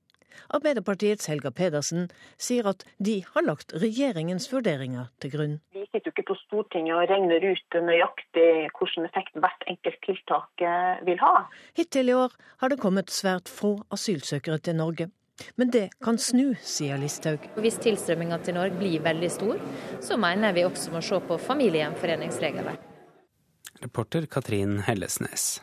[SPEAKER 40] Arbeiderpartiets Helga Pedersen sier at de har lagt regjeringens vurderinger til grunn.
[SPEAKER 53] Vi sitter jo ikke på Stortinget og regner ut nøyaktig hvilken effekt hvert enkelt tiltak eh, vil ha.
[SPEAKER 40] Hittil i år har det kommet svært få asylsøkere til Norge. Men det kan snu, sier Listhaug.
[SPEAKER 52] Hvis tilstrømminga til Norge blir veldig stor, så mener vi også må se på familiegjenforeningsreglene.
[SPEAKER 30] Reporter Katrin Hellesnes.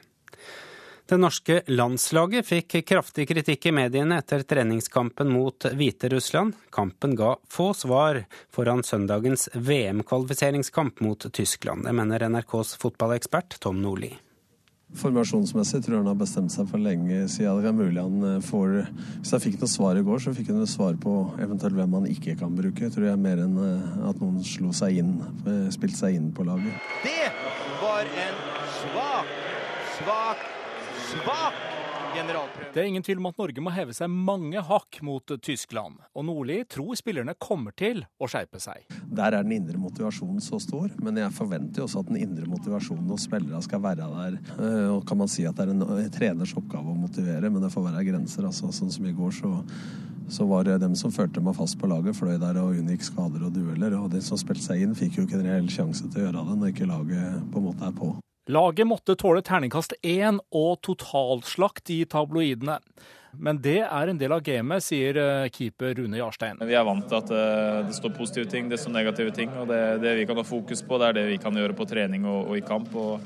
[SPEAKER 30] Det norske landslaget fikk kraftig kritikk i mediene etter treningskampen mot Hviterussland. Kampen ga få svar foran søndagens VM-kvalifiseringskamp mot Tyskland. Det mener NRKs fotballekspert Tom Nordli.
[SPEAKER 15] Formasjonsmessig tror jeg han har bestemt seg for lenge siden. Det er mulig han eh, får Hvis han fikk noe svar i går, så fikk han svar på eventuelt hvem han ikke kan bruke. Tror jeg mer enn eh, at noen slo seg inn, eh, spilte seg inn på laget.
[SPEAKER 54] Det var en svak, svak svak generalprøve.
[SPEAKER 46] Det er ingen tvil om at Norge må heve seg mange hakk mot Tyskland. Og Nordli tror spillerne kommer til å skjerpe seg.
[SPEAKER 15] Der er den indre motivasjonen så stor, men jeg forventer jo også at den indre motivasjonen hos spillerne skal være der. Eh, og kan man si at det er en treners oppgave å motivere, men det får være grenser. Altså, sånn som i går, så så var det dem som førte meg fast på laget, fløy der og unngikk skader og dueller. Og de som spilte seg inn, fikk jo ikke en reell sjanse til å gjøre det når ikke laget på en måte er på.
[SPEAKER 46] Laget måtte tåle terningkast én og totalslakt i tabloidene. Men det er en del av gamet, sier eh, keeper Rune Jarstein.
[SPEAKER 18] Vi er vant til at eh, det står positive ting, det står negative ting. og Det, det vi kan ha fokus på, det er det vi kan gjøre på trening og, og i kamp. og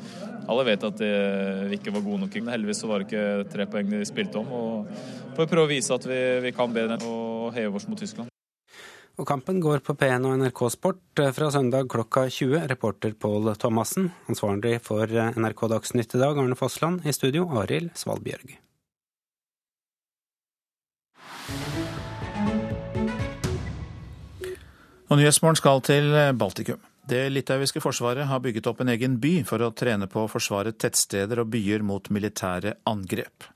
[SPEAKER 18] Alle vet at det, vi ikke var gode nok. Heldigvis så var det ikke tre poeng de spilte om. og Får prøve å vise at vi, vi kan bedre og heve oss mot Tyskland.
[SPEAKER 30] Og kampen går på P1 og NRK Sport eh, fra søndag klokka 20. Reporter Pål Thomassen. Ansvarlig for eh, NRK Dagsnytt i dag, Arne Fossland. I studio, Arild Svalbjørg.
[SPEAKER 1] Og Nyhetsmorgen skal til eh, Baltikum. Det litauiske forsvaret har bygget opp en egen by for å trene på å forsvare tettsteder og byer mot militære angrep.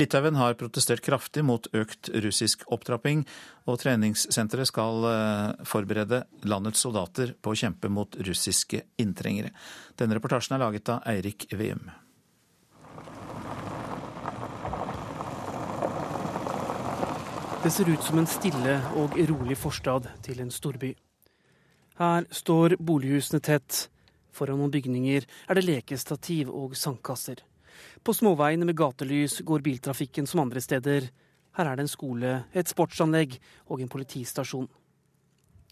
[SPEAKER 1] Litauen har protestert kraftig mot økt russisk opptrapping, og treningssenteret skal eh, forberede landets soldater på å kjempe mot russiske inntrengere. Denne reportasjen er laget av Eirik Veum.
[SPEAKER 55] Det ser ut som en stille og rolig forstad til en storby. Her står bolighusene tett. Foran noen bygninger er det lekestativ og sandkasser. På småveiene med gatelys går biltrafikken som andre steder. Her er det en skole, et sportsanlegg og en politistasjon.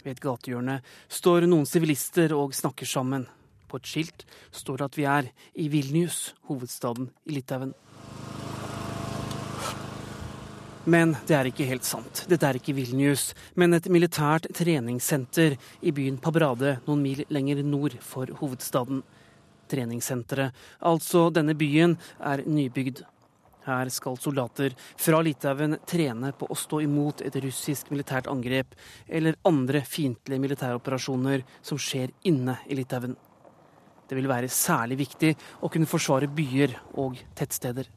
[SPEAKER 55] Ved et gatehjørne står noen sivilister og snakker sammen. På et skilt står det at vi er i Vilnius, hovedstaden i Litauen. Men det er ikke helt sant. Dette er ikke Vilnius, men et militært treningssenter i byen Pabrade noen mil lenger nord for hovedstaden treningssenteret. Altså denne byen er nybygd. Her skal soldater fra Litauen trene på å stå imot et russisk militært angrep eller andre fiendtlige militæroperasjoner som skjer inne i Litauen. Det vil være særlig viktig å kunne forsvare byer og tettsteder.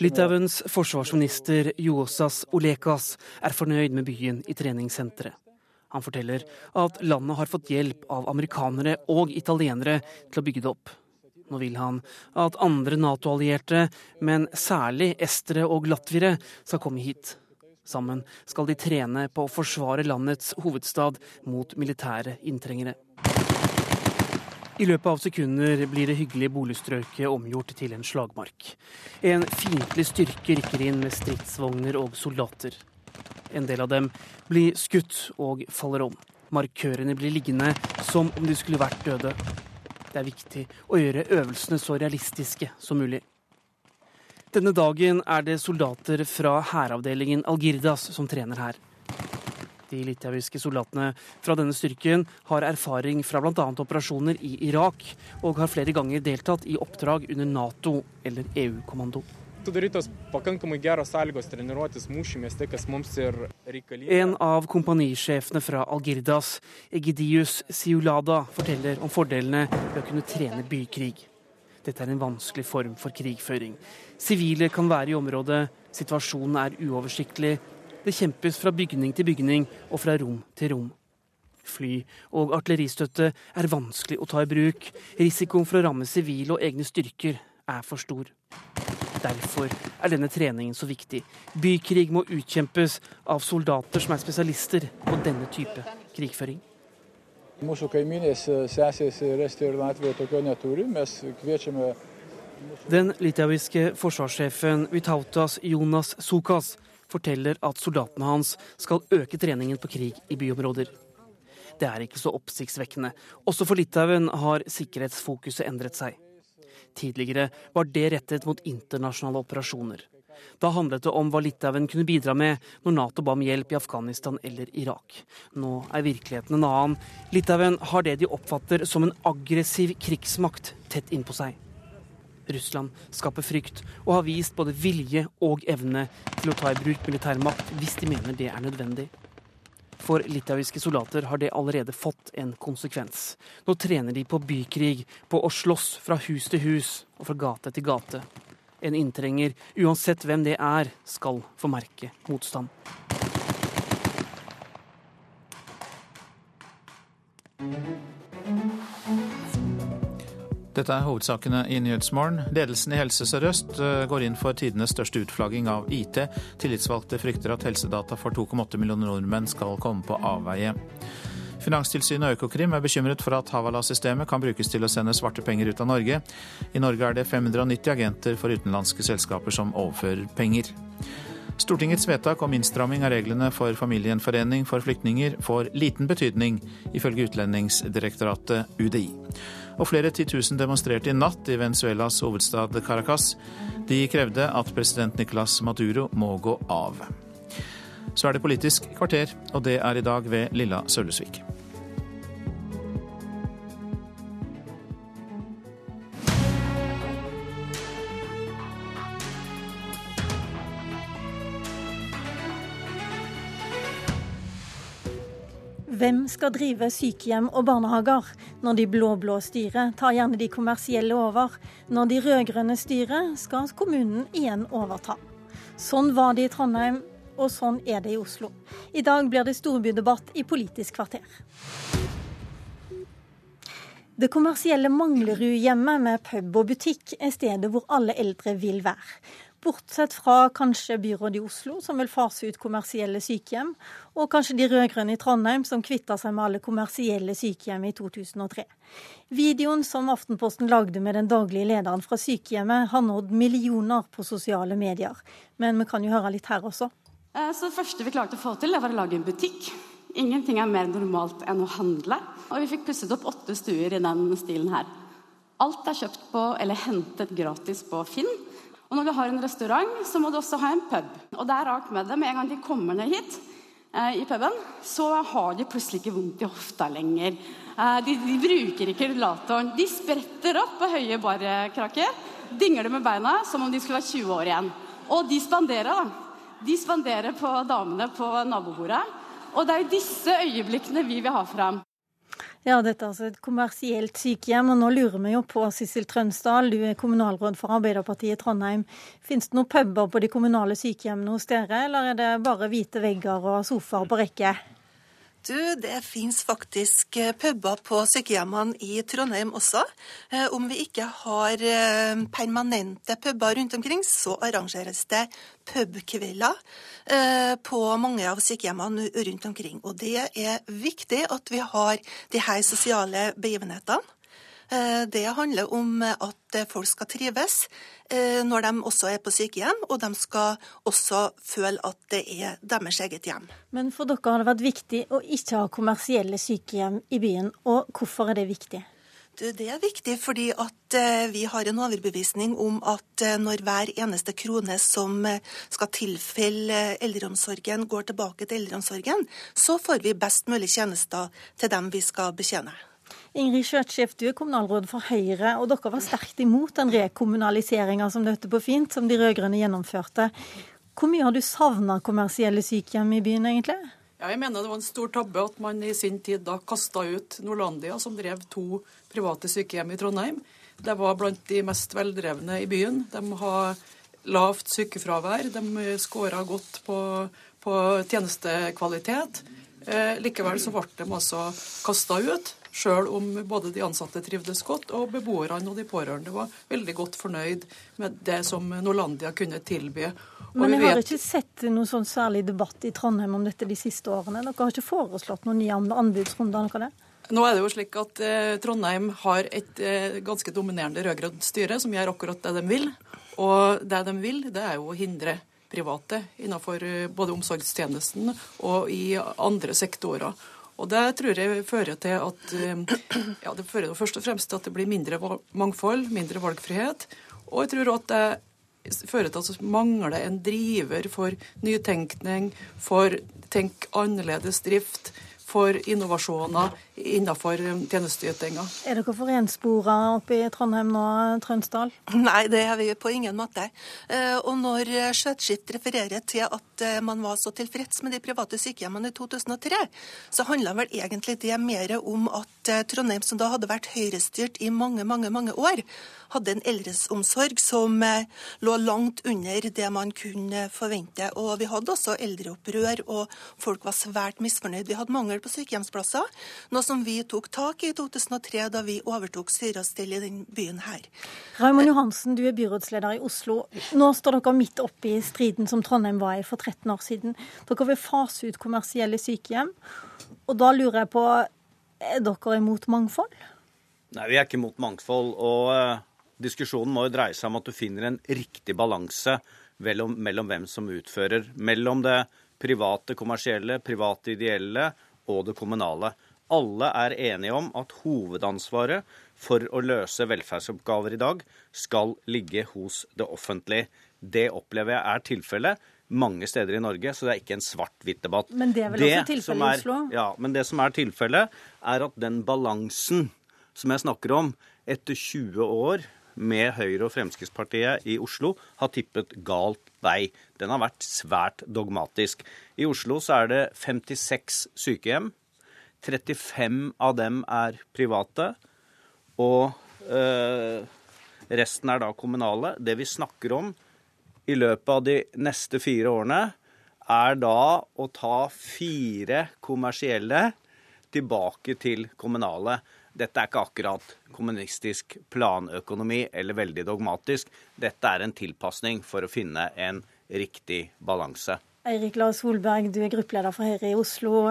[SPEAKER 55] Litauens forsvarsminister Juosas Olekas er fornøyd med byen i treningssenteret. Han forteller at landet har fått hjelp av amerikanere og italienere til å bygge det opp. Nå vil han at andre Nato-allierte, men særlig estere og latviere, skal komme hit. Sammen skal de trene på å forsvare landets hovedstad mot militære inntrengere. I løpet av sekunder blir det hyggelige boligstrøket omgjort til en slagmark. En fiendtlig styrke rykker inn med stridsvogner og soldater. En del av dem blir skutt og faller om. Markørene blir liggende som om de skulle vært døde. Det er viktig å gjøre øvelsene så realistiske som mulig. Denne dagen er det soldater fra hæravdelingen Algirdas som trener her. De litauiske soldatene fra denne styrken har erfaring fra bl.a. operasjoner i Irak, og har flere ganger deltatt i oppdrag under Nato eller EU-kommando. En av kompanisjefene fra Algirdas, Egidius Siulada, forteller om fordelene ved å kunne trene bykrig. Dette er en vanskelig form for krigføring. Sivile kan være i området, situasjonen er uoversiktlig. Det kjempes fra bygning til bygning og fra rom til rom. Fly og artilleristøtte er vanskelig å ta i bruk. Risikoen for å ramme sivile og egne styrker er for stor. Derfor er denne treningen så viktig. Bykrig må utkjempes av soldater som er spesialister på denne type krigføring.
[SPEAKER 56] Mūsų kaiminės sesės ir Estijoje ir Latvijoje tokio neturi. Mes kviečiame
[SPEAKER 55] Den litauiske forsvarssjefen Vitautas Jonas Sukas forteller at soldatene hans skal øke treningen på krig i byområder. Det er ikke så oppsiktsvekkende. Også for Litauen har sikkerhetsfokuset endret seg. Tidligere var det rettet mot internasjonale operasjoner. Da handlet det om hva Litauen kunne bidra med når Nato ba om hjelp i Afghanistan eller Irak. Nå er virkeligheten en annen. Litauen har det de oppfatter som en aggressiv krigsmakt tett innpå seg. Russland skaper frykt og har vist både vilje og evne til å ta i bruk militærmakt hvis de mener det er nødvendig. For litauiske soldater har det allerede fått en konsekvens. Nå trener de på bykrig, på å slåss fra hus til hus og fra gate til gate. En inntrenger, uansett hvem det er, skal få merke motstand.
[SPEAKER 1] Dette er hovedsakene i Nyhetsmorgen. Ledelsen i Helse Sør-Øst eh, går inn for tidenes største utflagging av IT. Tillitsvalgte frykter at helsedata for 2,8 millioner nordmenn skal komme på avveie. Finanstilsynet og Økokrim er bekymret for at Havala-systemet kan brukes til å sende svarte penger ut av Norge. I Norge er det 590 agenter for utenlandske selskaper som overfører penger. Stortingets vedtak om innstramming av reglene for familiegjenforening for flyktninger får liten betydning, ifølge Utlendingsdirektoratet UDI. Og flere titusen demonstrerte i natt i Venezuelas hovedstad Caracas. De krevde at president Nicolas Maduro må gå av. Så er det Politisk kvarter, og det er i dag ved Lilla Sølvesvik.
[SPEAKER 43] Hvem skal drive sykehjem og barnehager? Når de blå-blå styrer, tar gjerne de kommersielle over. Når de rød-grønne styrer, skal kommunen igjen overta. Sånn var det i Trondheim, og sånn er det i Oslo. I dag blir det storbydebatt i Politisk kvarter. Det kommersielle Manglerudhjemmet med pub og butikk er stedet hvor alle eldre vil være. Bortsett fra kanskje byrådet i Oslo, som vil fase ut kommersielle sykehjem, og kanskje de rød-grønne i Trondheim, som kvitta seg med alle kommersielle sykehjem i 2003. Videoen som Aftenposten lagde med den daglige lederen fra sykehjemmet, har nådd millioner på sosiale medier. Men vi kan jo høre litt her også.
[SPEAKER 57] Eh, så Det første vi klarte å få til, det var å lage en butikk. Ingenting er mer normalt enn å handle. Og vi fikk pusset opp åtte stuer i den stilen her. Alt er kjøpt på eller hentet gratis på Finn. Og når vi har en restaurant, så må du også ha en pub. Og det er rart med det. Med en gang de kommer ned hit eh, i puben, så har de plutselig ikke vondt i hofta lenger. Eh, de, de, bruker ikke rullatoren. De spretter opp på høye barkraker, dingler med beina som om de skulle være 20 år igjen. Og de spanderer, da. De spanderer på damene på nabobordet. Og det er jo disse øyeblikkene vi vil ha fram.
[SPEAKER 43] Ja, dette er altså et kommersielt sykehjem, og nå lurer vi jo på, Sissel Trønsdal, du er kommunalråd for Arbeiderpartiet i Trondheim. Finnes det noen puber på de kommunale sykehjemmene hos dere, eller er det bare hvite vegger og sofaer på rekke?
[SPEAKER 58] Du, det finnes faktisk eh, puber på sykehjemmene i Trondheim også. Eh, om vi ikke har eh, permanente puber rundt omkring, så arrangeres det pubkvelder på mange av sykehjemmene rundt omkring. Og det er viktig at vi har de her sosiale begivenhetene. Det handler om at folk skal trives når de også er på sykehjem, og de skal også føle at det er deres eget hjem.
[SPEAKER 43] Men for dere har det vært viktig å ikke ha kommersielle sykehjem i byen, og hvorfor er det viktig?
[SPEAKER 58] Det er viktig fordi at eh, vi har en overbevisning om at når hver eneste krone som skal tilfelle eldreomsorgen, går tilbake til eldreomsorgen, så får vi best mulig tjenester til dem vi skal betjene.
[SPEAKER 43] Ingrid Kjøtsjef, du er kommunalråd for Høyre, og dere var sterkt imot den rekommunaliseringa som det på fint, som de rød-grønne gjennomførte. Hvor mye har du savna kommersielle sykehjem i byen, egentlig?
[SPEAKER 59] Ja, jeg mener det var en stor tabbe at man i sin tid da kasta ut Nordlandia, som drev to private sykehjem i Trondheim. Det var blant de mest veldrevne i byen. De har lavt sykefravær. De skåra godt på, på tjenestekvalitet. Eh, likevel så ble de altså kasta ut. Sjøl om både de ansatte trivdes godt, og beboerne og de pårørende var veldig godt fornøyd med det som Norlandia kunne tilby.
[SPEAKER 43] Og Men jeg har ikke sett noen sånn særlig debatt i Trondheim om dette de siste årene. Dere har ikke foreslått noen nye anbudsrunder? noe det?
[SPEAKER 59] Nå er det jo slik at eh, Trondheim har et eh, ganske dominerende rød-grønt styre som gjør akkurat det de vil. Og det de vil, det er jo å hindre private innenfor eh, både omsorgstjenesten og i andre sektorer. Og Det tror jeg fører til at eh, ja, det fører først og fremst til at det blir mindre mangfold, mindre valgfrihet. Og jeg tror at det fører til at det mangler en driver for nytenkning, for tenk annerledes drift, for innovasjoner innenfor tjenesteytinga.
[SPEAKER 43] Er dere forenspora oppe i Trondheim nå, Trønsdal?
[SPEAKER 58] Nei, det er vi på ingen måte. Eh, og når Skjøtskift refererer til at eh, man var så tilfreds med de private sykehjemmene i 2003, så handla vel egentlig det mer om at eh, Trondheim, som da hadde vært høyrestyrt i mange, mange, mange år, hadde en eldreomsorg som lå langt under det man kunne forvente. Og vi hadde også eldreopprør, og folk var svært misfornøyd. Vi hadde mangel på sykehjemsplasser, noe som vi tok tak i i 2003 da vi overtok styre i den byen her.
[SPEAKER 43] Raymond Johansen, du er byrådsleder i Oslo. Nå står dere midt oppe i striden som Trondheim var i for 13 år siden. Dere vil fase ut kommersielle sykehjem. Og da lurer jeg på, er dere imot mangfold?
[SPEAKER 60] Nei, vi er ikke imot mangfold. Og uh, diskusjonen må jo dreie seg om at du finner en riktig balanse mellom, mellom hvem som utfører. Mellom det private kommersielle, private ideelle og det kommunale. Alle er enige om at hovedansvaret for å løse velferdsoppgaver i dag skal ligge hos det offentlige. Det opplever jeg er tilfellet mange steder i Norge, så det er ikke en svart-hvitt-debatt.
[SPEAKER 43] Men det er vel det også tilfellet i Oslo?
[SPEAKER 60] Ja, men det som er tilfellet, er at den balansen som jeg snakker om, etter 20 år med Høyre og Fremskrittspartiet i Oslo, har tippet galt vei. Den har vært svært dogmatisk. I Oslo så er det 56 sykehjem. 35 av dem er private. Og eh, resten er da kommunale. Det vi snakker om i løpet av de neste fire årene, er da å ta fire kommersielle tilbake til kommunale. Dette er ikke akkurat kommunistisk planøkonomi eller veldig dogmatisk. Dette er en tilpasning for å finne en riktig balanse.
[SPEAKER 43] Eirik Lars Solberg, du er gruppeleder for Høyre i Oslo.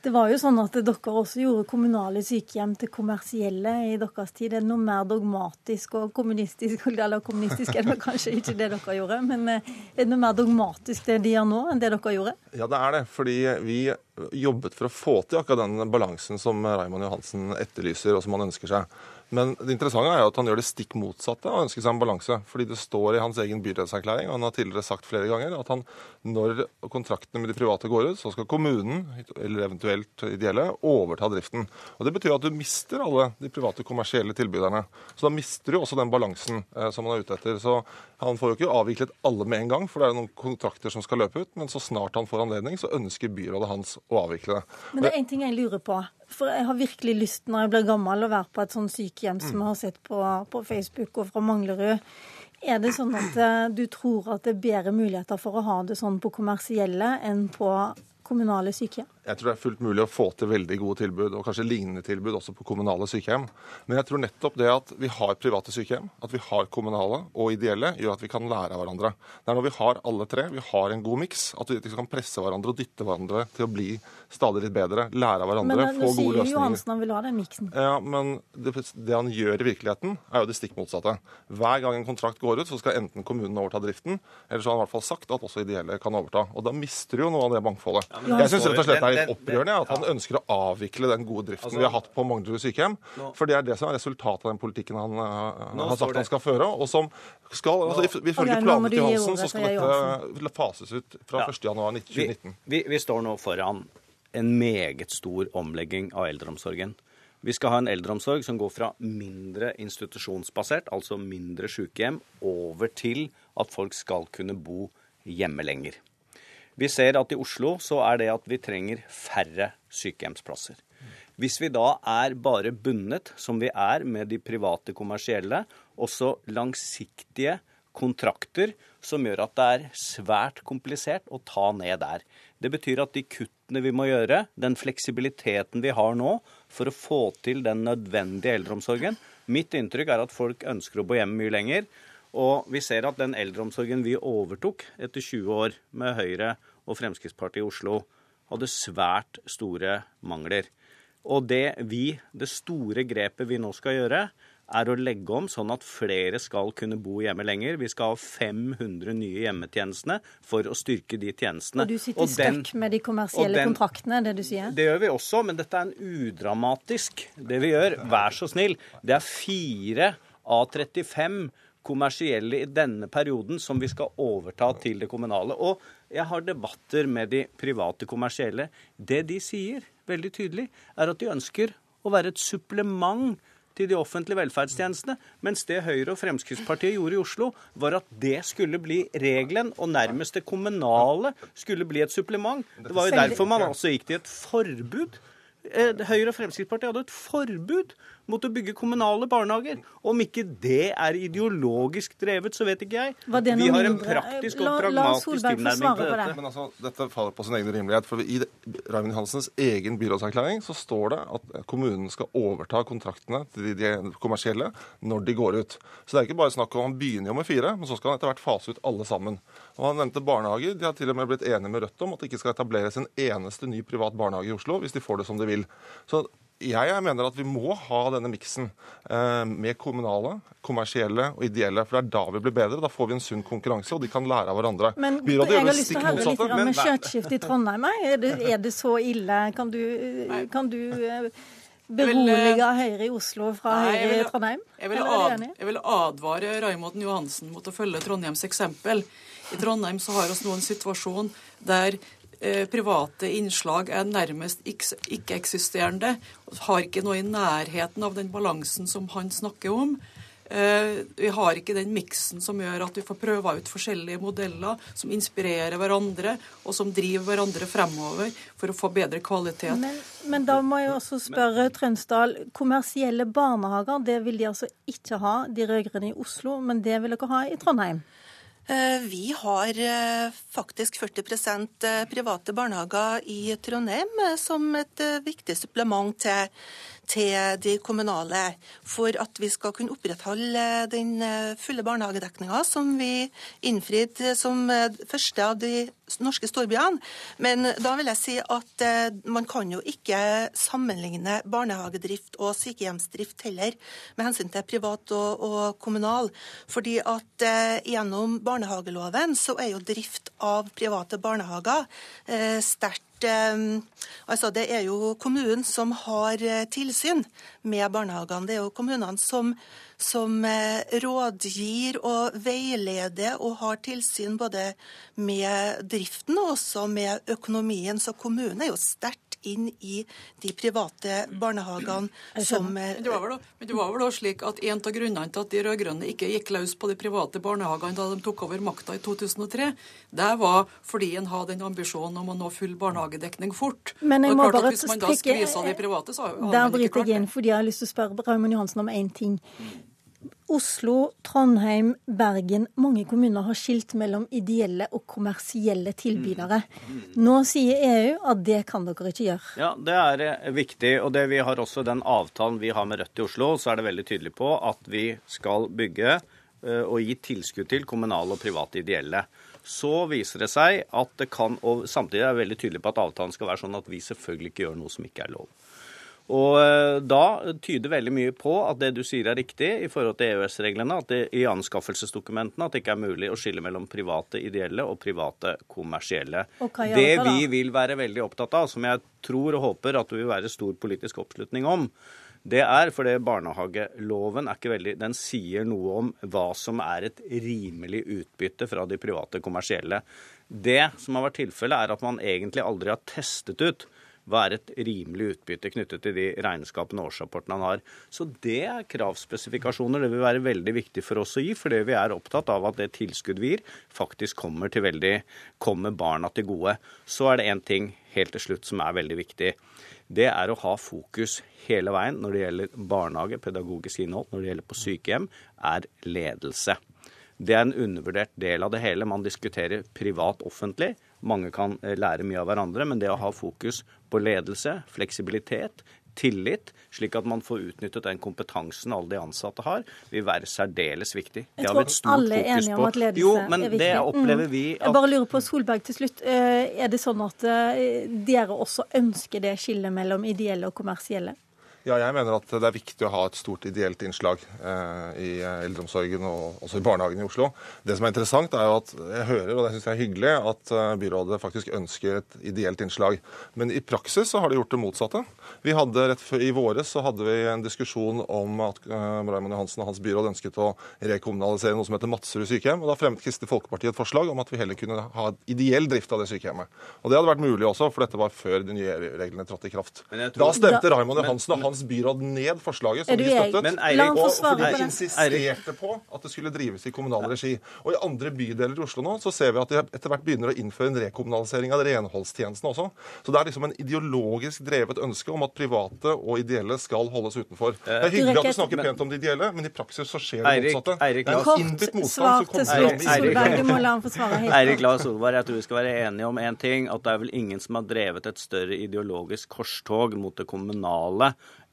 [SPEAKER 43] Det var jo sånn at dere også gjorde kommunale sykehjem til kommersielle i deres tid. Er det noe mer dogmatisk og kommunistisk Eller kommunistisk er det kanskje ikke det dere gjorde, men er det noe mer dogmatisk det de gjør nå, enn det dere gjorde?
[SPEAKER 61] Ja, det er det. Fordi vi jobbet for å få til akkurat den balansen som Raymond Johansen etterlyser, og som han ønsker seg. Men det interessante er jo at han gjør det stikk motsatte og ønsker seg en balanse. Fordi det står i hans egen byrådserklæring, og han har tidligere sagt flere ganger, at han, når kontraktene med de private går ut, så skal kommunen, eller eventuelt ideelle, overta driften. Og Det betyr at du mister alle de private kommersielle tilbyderne. Så da mister du også den balansen eh, som han er ute etter. Så han får jo ikke avviklet alle med en gang, for det er noen kontrakter som skal løpe ut. Men så snart han får anledning, så ønsker byrådet hans å avvikle det.
[SPEAKER 43] Men det er én ting jeg lurer på. For jeg har virkelig lyst når jeg blir gammel å være på et sånt sykehjem som jeg har sett på, på Facebook og fra Manglerud. Er det sånn at eh, du tror at det er bedre muligheter for å ha det sånn på kommersielle enn på kommunale sykehjem?
[SPEAKER 61] Jeg tror det er fullt mulig å få til veldig gode tilbud, og kanskje lignende tilbud også på kommunale sykehjem. Men jeg tror nettopp det at vi har private sykehjem, at vi har kommunale og ideelle, gjør at vi kan lære av hverandre. Det er når vi har alle tre, vi har en god miks, at vi kan presse hverandre og dytte hverandre til å bli stadig litt bedre, lære av hverandre,
[SPEAKER 43] men,
[SPEAKER 61] få gode løsninger. Men
[SPEAKER 43] sier Johansen han vil ha den miksen.
[SPEAKER 61] Ja, men det, det, han gjør i virkeligheten, er jo det stikk motsatte. Hver gang en kontrakt går ut, så skal enten kommunen overta driften, eller så har han i hvert fall sagt at også ideelle kan overta. Og da mister du jo noe av det mangfoldet. Ja, jeg syns rett og slett det er litt opprørende at han ønsker å avvikle den gode driften altså, vi har hatt på Manglerud sykehjem. For det er det som er resultatet av den politikken han uh, har sagt han skal føre. og som skal, altså Ifølge okay, planene til Hansen så skal dette fases ut fra ja. 1.1.2019.
[SPEAKER 60] Vi, vi, vi står nå foran en meget stor omlegging av eldreomsorgen. Vi skal ha en eldreomsorg som går fra mindre institusjonsbasert, altså mindre sykehjem, over til at folk skal kunne bo hjemme lenger. Vi ser at i Oslo så er det at vi trenger færre sykehjemsplasser. Hvis vi da er bare bundet, som vi er med de private kommersielle, også langsiktige kontrakter som gjør at det er svært komplisert å ta ned der. Det betyr at de kuttene vi må gjøre, den fleksibiliteten vi har nå for å få til den nødvendige eldreomsorgen Mitt inntrykk er at folk ønsker å bo hjemme mye lenger. Og vi ser at den eldreomsorgen vi overtok etter 20 år med Høyre og Fremskrittspartiet i Oslo, hadde svært store mangler. Og det vi, det store grepet vi nå skal gjøre, er å legge om sånn at flere skal kunne bo hjemme lenger. Vi skal ha 500 nye hjemmetjenestene for å styrke de tjenestene.
[SPEAKER 43] Og du sitter støkk med de kommersielle den, kontraktene, det du sier?
[SPEAKER 60] Det gjør vi også, men dette er en udramatisk. Det vi gjør, vær så snill, det er fire av 35 kommersielle i denne perioden som vi skal overta til det kommunale. Og jeg har debatter med de private kommersielle. Det de sier veldig tydelig, er at de ønsker å være et supplement til de offentlige velferdstjenestene. Mens det Høyre og Fremskrittspartiet gjorde i Oslo, var at det skulle bli regelen, og nærmest det kommunale skulle bli et supplement. Det var jo derfor man også gikk til et forbud Eh, Høyre og Fremskrittspartiet hadde et forbud mot å bygge kommunale barnehager. Om ikke det er ideologisk drevet, så vet ikke jeg. Vi har en praktisk og pragmatisk tilnærming til dette.
[SPEAKER 61] Men altså, Dette faller på sin egen rimelighet. for I Raymond Hansens egen byrådserklæring så står det at kommunen skal overta kontraktene til de kommersielle når de går ut. Så det er ikke bare snakk om Han begynner jo med fire, men så skal han etter hvert fase ut alle sammen. Og Han nevnte barnehager. De har til og med blitt enige med Rødt om at det ikke skal etableres en eneste ny privat barnehage i Oslo hvis de får det som de vil. Så jeg mener at vi må ha denne miksen eh, med kommunale, kommersielle og ideelle. For det er da vi blir bedre. Da får vi en sunn konkurranse, og de kan lære av hverandre.
[SPEAKER 43] Men Byrådet jeg har lyst til å høre litt om skjøtskifte i Trondheim. Er det, er det så ille? Kan du, kan du eh, berolige Høyre i Oslo fra Nei, Høyre i Trondheim?
[SPEAKER 59] Jeg vil, ad, jeg vil advare Raymond Johansen mot å følge Trondheims eksempel. I Trondheim så har vi nå en situasjon der Eh, private innslag er nærmest ikke-eksisterende. Har ikke noe i nærheten av den balansen som han snakker om. Eh, vi har ikke den miksen som gjør at vi får prøve ut forskjellige modeller som inspirerer hverandre, og som driver hverandre fremover for å få bedre kvalitet.
[SPEAKER 43] Men, men da må jeg også spørre Trønsdal. Kommersielle barnehager, det vil de altså ikke ha, de rød-grønne i Oslo, men det vil dere ha i Trondheim?
[SPEAKER 58] Eh, vi har eh, faktisk 40 eh, private barnehager i Trondheim som et viktig supplement til til de kommunale for at vi skal kunne opprettholde den eh, fulle barnehagedekninga som vi innfridde som eh, første av de norske storbyene. Men da vil jeg si at eh, man kan jo ikke sammenligne barnehagedrift og sykehjemsdrift heller, med hensyn til privat og, og kommunal. Fordi at gjennom barnehageloven så er jo drift av private barnehager sterkt Eh, altså Det er jo kommunen som har eh, tilsyn med barnehagene. Det er jo kommunene som, som eh, rådgir og veileder og har tilsyn både med driften og også med økonomien. Så kommunen er jo sterkt inn i de private barnehagene som
[SPEAKER 59] Men det var vel, men det var vel også slik at En av grunnene til at de rød-grønne ikke gikk løs på de private barnehagene da de tok over makta i 2003, det var fordi en hadde en ambisjon om å nå full barnehagedekning fort.
[SPEAKER 43] Men jeg må bare
[SPEAKER 59] Hvis man da skvisa de private, så
[SPEAKER 43] har Der bryter jeg inn, fordi jeg har lyst til å spørre Raymond Johansen om én ting. Oslo, Trondheim, Bergen, mange kommuner har skilt mellom ideelle og kommersielle tilbydere. Nå sier EU at det kan dere ikke gjøre.
[SPEAKER 60] Ja, det er eh, viktig. Og det vi har også den avtalen vi har med Rødt i Oslo, så er det veldig tydelig på at vi skal bygge eh, og gi tilskudd til kommunale og private ideelle. Så viser det seg at det kan, og samtidig er jeg veldig tydelig på at avtalen skal være sånn at vi selvfølgelig ikke gjør noe som ikke er lov. Og eh, Da tyder veldig mye på at det du sier er riktig i forhold til EØS-reglene. At det i anskaffelsesdokumentene at det ikke er mulig å skille mellom private ideelle og private kommersielle.
[SPEAKER 43] Hva
[SPEAKER 60] Det vi vil være veldig opptatt av, som jeg tror og håper at det vil være stor politisk oppslutning om, det er fordi barnehageloven er ikke veldig Den sier noe om hva som er et rimelig utbytte fra de private kommersielle. Det som har vært tilfellet, er at man egentlig aldri har testet ut hva er et rimelig utbytte knyttet til de regnskapene og årsrapportene han har. Så det er kravspesifikasjoner det vil være veldig viktig for oss å gi, fordi vi er opptatt av at det tilskudd vi gir, faktisk kommer, til veldig, kommer barna til gode. Så er det én ting helt til slutt som er veldig viktig. Det er å ha fokus hele veien når det gjelder barnehage, pedagogisk innhold, når det gjelder på sykehjem, er ledelse. Det er en undervurdert del av det hele. Man diskuterer privat-offentlig. Mange kan eh, lære mye av hverandre, men det å ha fokus på ledelse, fleksibilitet, tillit, slik at man får utnyttet den kompetansen alle de ansatte har, vil være særdeles viktig.
[SPEAKER 43] Jeg tror
[SPEAKER 60] stort
[SPEAKER 43] alle er enige om at ledelse
[SPEAKER 60] Jo, men
[SPEAKER 43] er viktig.
[SPEAKER 60] det opplever vi at...
[SPEAKER 43] Jeg bare lurer på, Solberg til slutt. eh, Er det sånn at eh, dere også ønsker det skillet mellom ideelle og kommersielle?
[SPEAKER 61] Ja, jeg mener at det er viktig å ha et stort ideelt innslag eh, i eldreomsorgen og også i barnehagen i Oslo. Det som er interessant, er jo at jeg hører, og det syns jeg er hyggelig, at eh, byrådet faktisk ønsker et ideelt innslag. Men i praksis så har de gjort det motsatte. Vi hadde rett før I våres så hadde vi en diskusjon om at eh, Raymond Johansen og hans byråd ønsket å rekommunalisere noe som heter Madserud sykehjem. og Da fremmet Kristelig Folkeparti et forslag om at vi heller kunne ha ideell drift av det sykehjemmet. Og Det hadde vært mulig også, for dette var før de nye reglene trådte i kraft.
[SPEAKER 60] Tror-
[SPEAKER 61] Da stemte Raymond Johansen og hans byråd ned forslaget som de støttet.
[SPEAKER 43] Men Eirik-
[SPEAKER 61] og fordi de insisterte på at det skulle drives i kommunal regi. Og i andre bydeler i Oslo nå så ser vi at de etter hvert begynner å innføre en rekommunalisering av renholdstjenestene også. Så det er liksom en ideologisk drevet ønske om at private og ideelle skal holdes utenfor. Det er hyggelig at du snakker pent om de ideelle, men i praksis så skjer det motsatte.
[SPEAKER 60] Eirik,
[SPEAKER 61] det er en innbitt motstand som kommer
[SPEAKER 60] Eirik
[SPEAKER 43] kort.
[SPEAKER 60] Solberg, jeg tror vi skal være enige om én ting. At det er vel ingen som har drevet et større ideologisk korstog mot det kommunale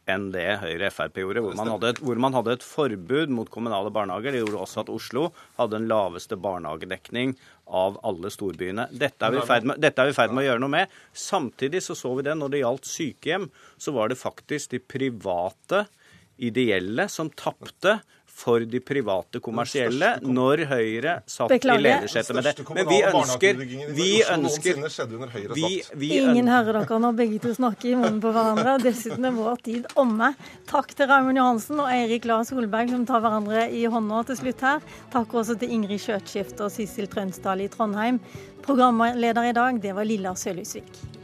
[SPEAKER 60] enn det Høyre og Frp gjorde, hvor man, et, hvor man hadde et forbud mot kommunale barnehager. Det gjorde også at Oslo hadde den laveste barnehagedekning av alle storbyene. Dette er vi i ferd med, med å gjøre noe med. Samtidig så så vi det når det gjaldt sykehjem, så var det faktisk de private ideelle som tapte for de private kommersielle når Høyre satt
[SPEAKER 43] Beklager.
[SPEAKER 60] i ledersetet med det. Men vi ønsker vi ønsker vi, vi
[SPEAKER 43] Ingen hører dere når begge to snakker i munnen på hverandre. Dessuten er vår tid omme. Takk til Raymond Johansen og Eirik Lars Solberg som tar hverandre i hånda til slutt her. Takk også til Ingrid Skjøtskift og Sissel Trønsdal i Trondheim. Programleder i dag, det var Lilla Sølhusvik.